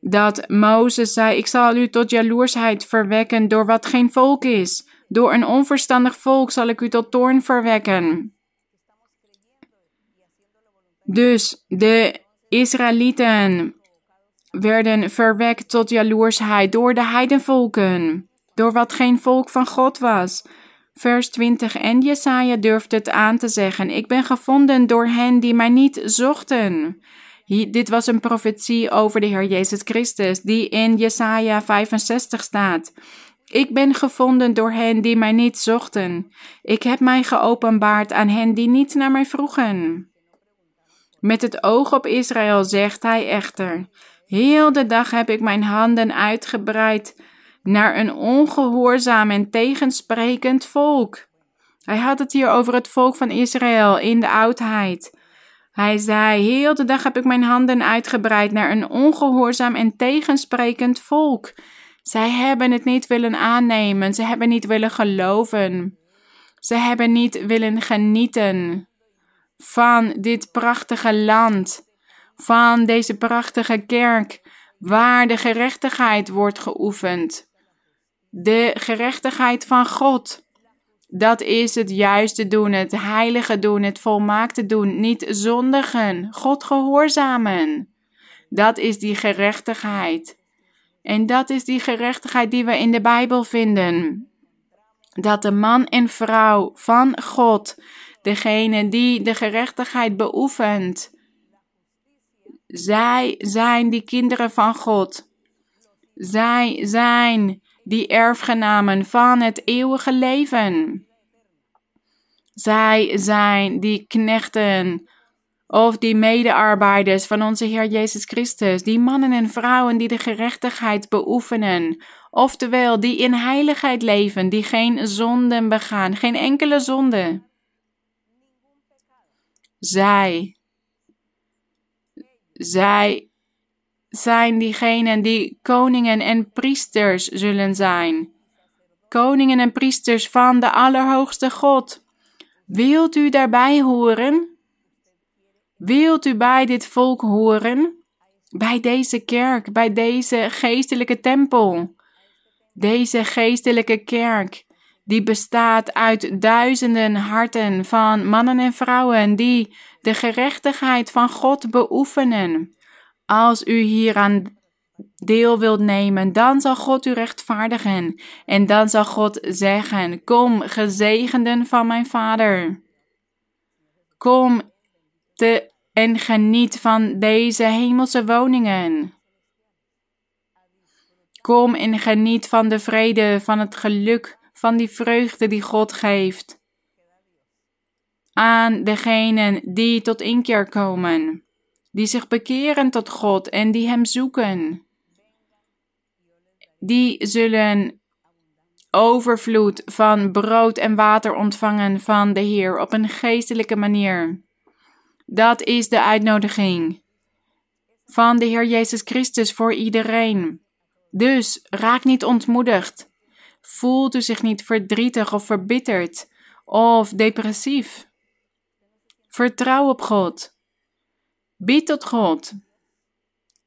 Dat Mozes zei: Ik zal u tot jaloersheid verwekken door wat geen volk is. Door een onverstandig volk zal ik u tot toorn verwekken. Dus de Israëlieten werden verwekt tot jaloersheid door de heidenvolken, door wat geen volk van God was. Vers 20 En Jesaja durfde het aan te zeggen: Ik ben gevonden door hen die mij niet zochten. dit was een profetie over de Heer Jezus Christus, die in Jesaja 65 staat. Ik ben gevonden door hen die mij niet zochten. Ik heb mij geopenbaard aan hen die niet naar mij vroegen. Met het oog op Israël zegt hij echter: Heel de dag heb ik mijn handen uitgebreid naar een ongehoorzaam en tegensprekend volk. Hij had het hier over het volk van Israël in de oudheid. Hij zei: Heel de dag heb ik mijn handen uitgebreid naar een ongehoorzaam en tegensprekend volk. Zij hebben het niet willen aannemen. Ze hebben niet willen geloven. Ze hebben niet willen genieten van dit prachtige land. van deze prachtige kerk, waar de gerechtigheid wordt geoefend. De gerechtigheid van God. Dat is het juiste doen, het heilige doen, het volmaakte doen, niet zondigen, God gehoorzamen. Dat is die gerechtigheid. En dat is die gerechtigheid die we in de Bijbel vinden. Dat de man en vrouw van God, degene die de gerechtigheid beoefent, zij zijn die kinderen van God. Zij zijn die erfgenamen van het eeuwige leven. Zij zijn die knechten of die medearbeiders van onze Heer Jezus Christus, die mannen en vrouwen die de gerechtigheid beoefenen, oftewel die in heiligheid leven, die geen zonden begaan, geen enkele zonde. Zij, zij zijn diegenen die koningen en priesters zullen zijn. Koningen en priesters van de Allerhoogste God. Wilt u daarbij horen? Wilt u bij dit volk horen? Bij deze kerk, bij deze geestelijke tempel. Deze geestelijke kerk, die bestaat uit duizenden harten van mannen en vrouwen die de gerechtigheid van God beoefenen. Als u hieraan deel wilt nemen, dan zal God u rechtvaardigen. En dan zal God zeggen: Kom, gezegenden van mijn Vader. Kom te, en geniet van deze hemelse woningen. Kom en geniet van de vrede, van het geluk, van die vreugde die God geeft aan degenen die tot inkeer komen die zich bekeren tot God en die Hem zoeken. Die zullen overvloed van brood en water ontvangen van de Heer op een geestelijke manier. Dat is de uitnodiging van de Heer Jezus Christus voor iedereen. Dus raak niet ontmoedigd. Voelt u zich niet verdrietig of verbitterd of depressief. Vertrouw op God. Bid tot God.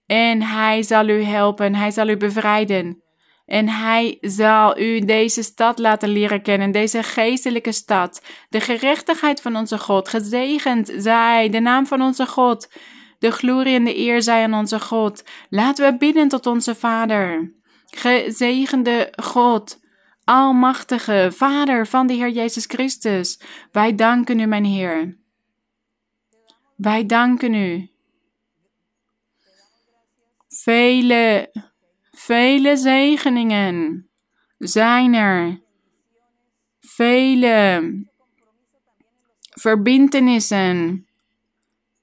En Hij zal u helpen, Hij zal u bevrijden. En Hij zal u deze stad laten leren kennen, deze geestelijke stad. De gerechtigheid van onze God. Gezegend zij de naam van onze God. De glorie en de eer zij aan onze God. Laten we bidden tot onze Vader. Gezegende God. Almachtige Vader van de Heer Jezus Christus. Wij danken u, mijn Heer. Wij danken u. Vele, vele zegeningen zijn er. Vele verbintenissen.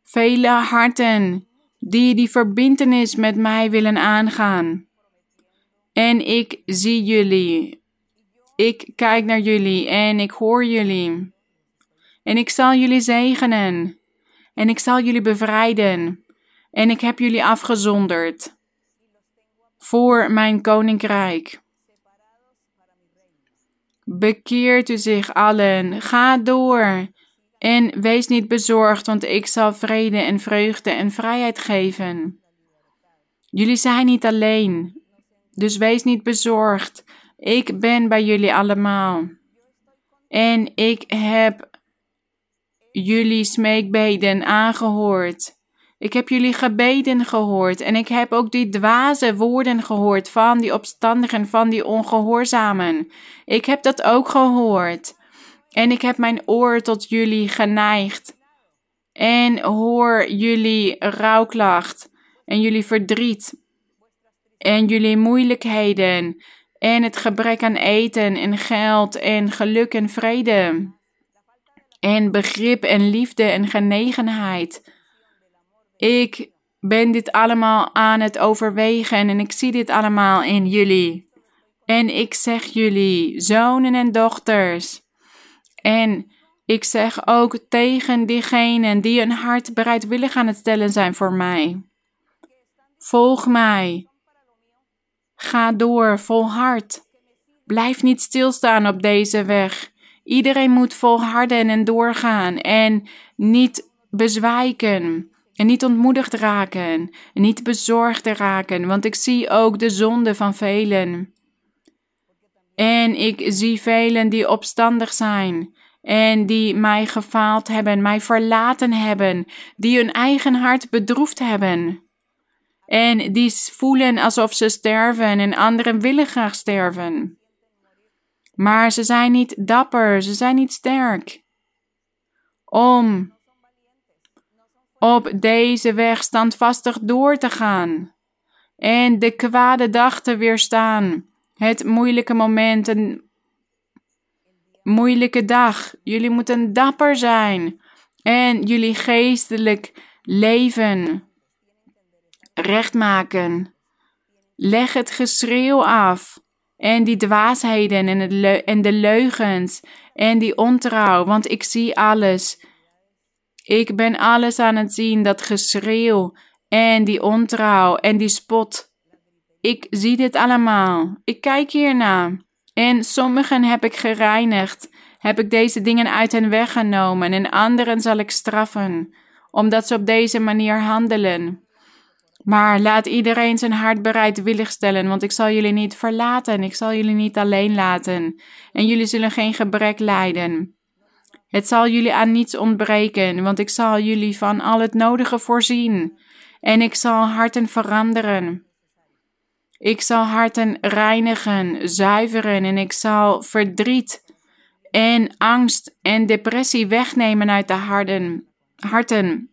Vele harten die die verbintenis met mij willen aangaan. En ik zie jullie. Ik kijk naar jullie en ik hoor jullie. En ik zal jullie zegenen en ik zal jullie bevrijden. En ik heb jullie afgezonderd voor mijn koninkrijk. Bekeert u zich allen, ga door en wees niet bezorgd, want ik zal vrede en vreugde en vrijheid geven. Jullie zijn niet alleen, dus wees niet bezorgd. Ik ben bij jullie allemaal. En ik heb jullie smeekbeden aangehoord. Ik heb jullie gebeden gehoord en ik heb ook die dwaze woorden gehoord van die opstandigen, van die ongehoorzamen. Ik heb dat ook gehoord. En ik heb mijn oor tot jullie geneigd. En hoor jullie rouwklacht en jullie verdriet en jullie moeilijkheden en het gebrek aan eten en geld en geluk en vrede en begrip en liefde en genegenheid. Ik ben dit allemaal aan het overwegen en ik zie dit allemaal in jullie. En ik zeg jullie, zonen en dochters. En ik zeg ook tegen diegenen die een hart bereidwillig aan het stellen zijn voor mij. Volg mij. Ga door, volhard. Blijf niet stilstaan op deze weg. Iedereen moet volharden en doorgaan en niet bezwijken. En niet ontmoedigd raken en niet bezorgd raken, want ik zie ook de zonde van velen. En ik zie velen die opstandig zijn en die mij gefaald hebben, mij verlaten hebben, die hun eigen hart bedroefd hebben. En die voelen alsof ze sterven en anderen willen graag sterven. Maar ze zijn niet dapper, ze zijn niet sterk. Om op deze weg standvastig door te gaan en de kwade dag te weerstaan. Het moeilijke moment, een moeilijke dag. Jullie moeten dapper zijn en jullie geestelijk leven recht maken. Leg het geschreeuw af en die dwaasheden en, het en de leugens en die ontrouw, want ik zie alles. Ik ben alles aan het zien, dat geschreeuw en die ontrouw en die spot. Ik zie dit allemaal. Ik kijk hierna. En sommigen heb ik gereinigd, heb ik deze dingen uit hen weggenomen, en anderen zal ik straffen, omdat ze op deze manier handelen. Maar laat iedereen zijn hart bereidwillig stellen, want ik zal jullie niet verlaten, ik zal jullie niet alleen laten, en jullie zullen geen gebrek lijden. Het zal jullie aan niets ontbreken, want ik zal jullie van al het nodige voorzien, en ik zal harten veranderen. Ik zal harten reinigen, zuiveren, en ik zal verdriet en angst en depressie wegnemen uit de harten.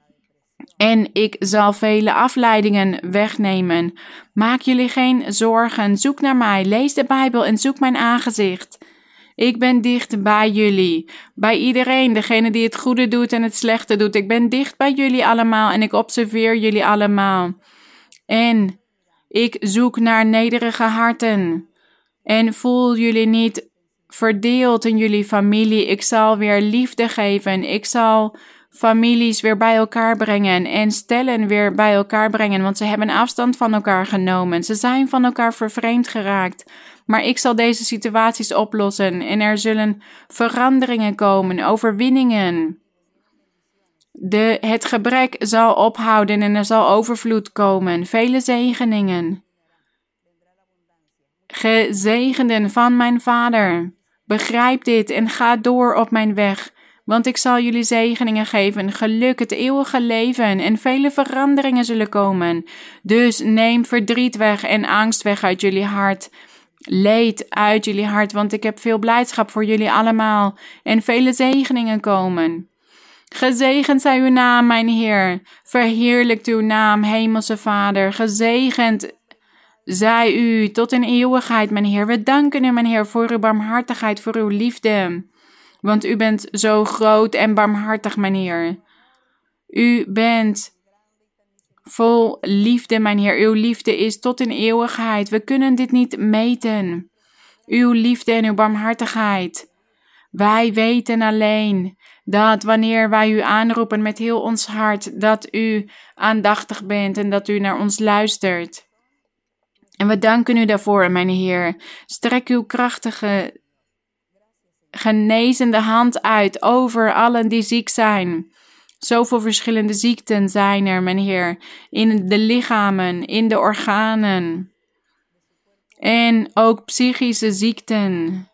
En ik zal vele afleidingen wegnemen. Maak jullie geen zorgen. Zoek naar mij. Lees de Bijbel en zoek mijn aangezicht. Ik ben dicht bij jullie. Bij iedereen, degene die het goede doet en het slechte doet. Ik ben dicht bij jullie allemaal en ik observeer jullie allemaal. En ik zoek naar nederige harten. En voel jullie niet verdeeld in jullie familie. Ik zal weer liefde geven. Ik zal families weer bij elkaar brengen en stellen weer bij elkaar brengen, want ze hebben afstand van elkaar genomen. Ze zijn van elkaar vervreemd geraakt. Maar ik zal deze situaties oplossen en er zullen veranderingen komen, overwinningen. De, het gebrek zal ophouden en er zal overvloed komen, vele zegeningen. Gezegenden van mijn Vader, begrijp dit en ga door op mijn weg want ik zal jullie zegeningen geven, geluk, het eeuwige leven en vele veranderingen zullen komen. Dus neem verdriet weg en angst weg uit jullie hart. Leed uit jullie hart, want ik heb veel blijdschap voor jullie allemaal en vele zegeningen komen. Gezegend zij uw naam, mijn Heer. Verheerlijkt uw naam, Hemelse Vader. Gezegend zij u tot in eeuwigheid, mijn Heer. We danken u, mijn Heer, voor uw barmhartigheid, voor uw liefde want u bent zo groot en barmhartig, mijn Heer. U bent vol liefde, mijn Heer. Uw liefde is tot in eeuwigheid. We kunnen dit niet meten. Uw liefde en uw barmhartigheid. Wij weten alleen dat wanneer wij u aanroepen met heel ons hart, dat u aandachtig bent en dat u naar ons luistert. En we danken u daarvoor, mijn Heer. Strek uw krachtige genezende hand uit over allen die ziek zijn. Zoveel verschillende ziekten zijn er, mijn Heer, in de lichamen, in de organen. En ook psychische ziekten.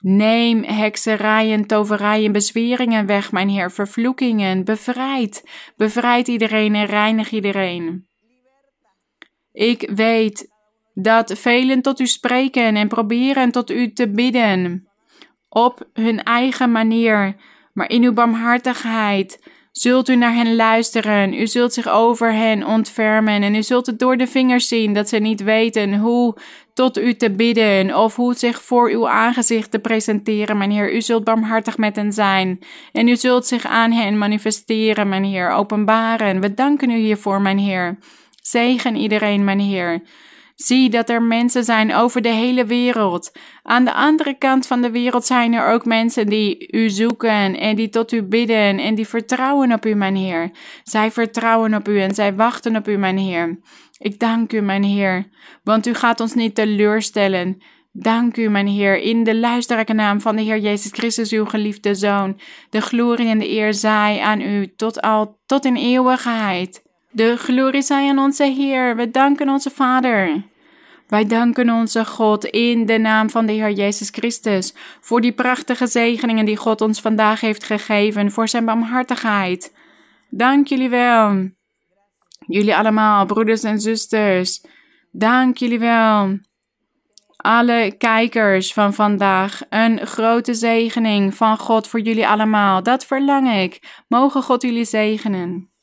Neem hekserijen, toverijen, bezweringen weg, mijn Heer, vervloekingen, bevrijd. Bevrijd iedereen en reinig iedereen. Ik weet dat velen tot u spreken en proberen tot u te bidden op hun eigen manier, maar in uw barmhartigheid zult u naar hen luisteren. U zult zich over hen ontfermen en u zult het door de vingers zien dat ze niet weten hoe tot u te bidden of hoe zich voor uw aangezicht te presenteren, mijn Heer. U zult barmhartig met hen zijn en u zult zich aan hen manifesteren, mijn Heer, openbaren. We danken u hiervoor, mijn Heer. Zegen iedereen, mijn Heer. Zie dat er mensen zijn over de hele wereld. Aan de andere kant van de wereld zijn er ook mensen die u zoeken en die tot u bidden en die vertrouwen op u, mijn Heer. Zij vertrouwen op u en zij wachten op u, mijn Heer. Ik dank u, mijn Heer, want u gaat ons niet teleurstellen. Dank u, mijn Heer, in de luisterrijke naam van de Heer Jezus Christus, uw geliefde Zoon. De glorie en de eer zij aan u tot al, tot in eeuwigheid. De glorie zij aan onze Heer. We danken onze Vader. Wij danken onze God in de naam van de Heer Jezus Christus voor die prachtige zegeningen die God ons vandaag heeft gegeven, voor zijn barmhartigheid. Dank jullie wel. Jullie allemaal, broeders en zusters. Dank jullie wel. Alle kijkers van vandaag, een grote zegening van God voor jullie allemaal. Dat verlang ik. Mogen God jullie zegenen.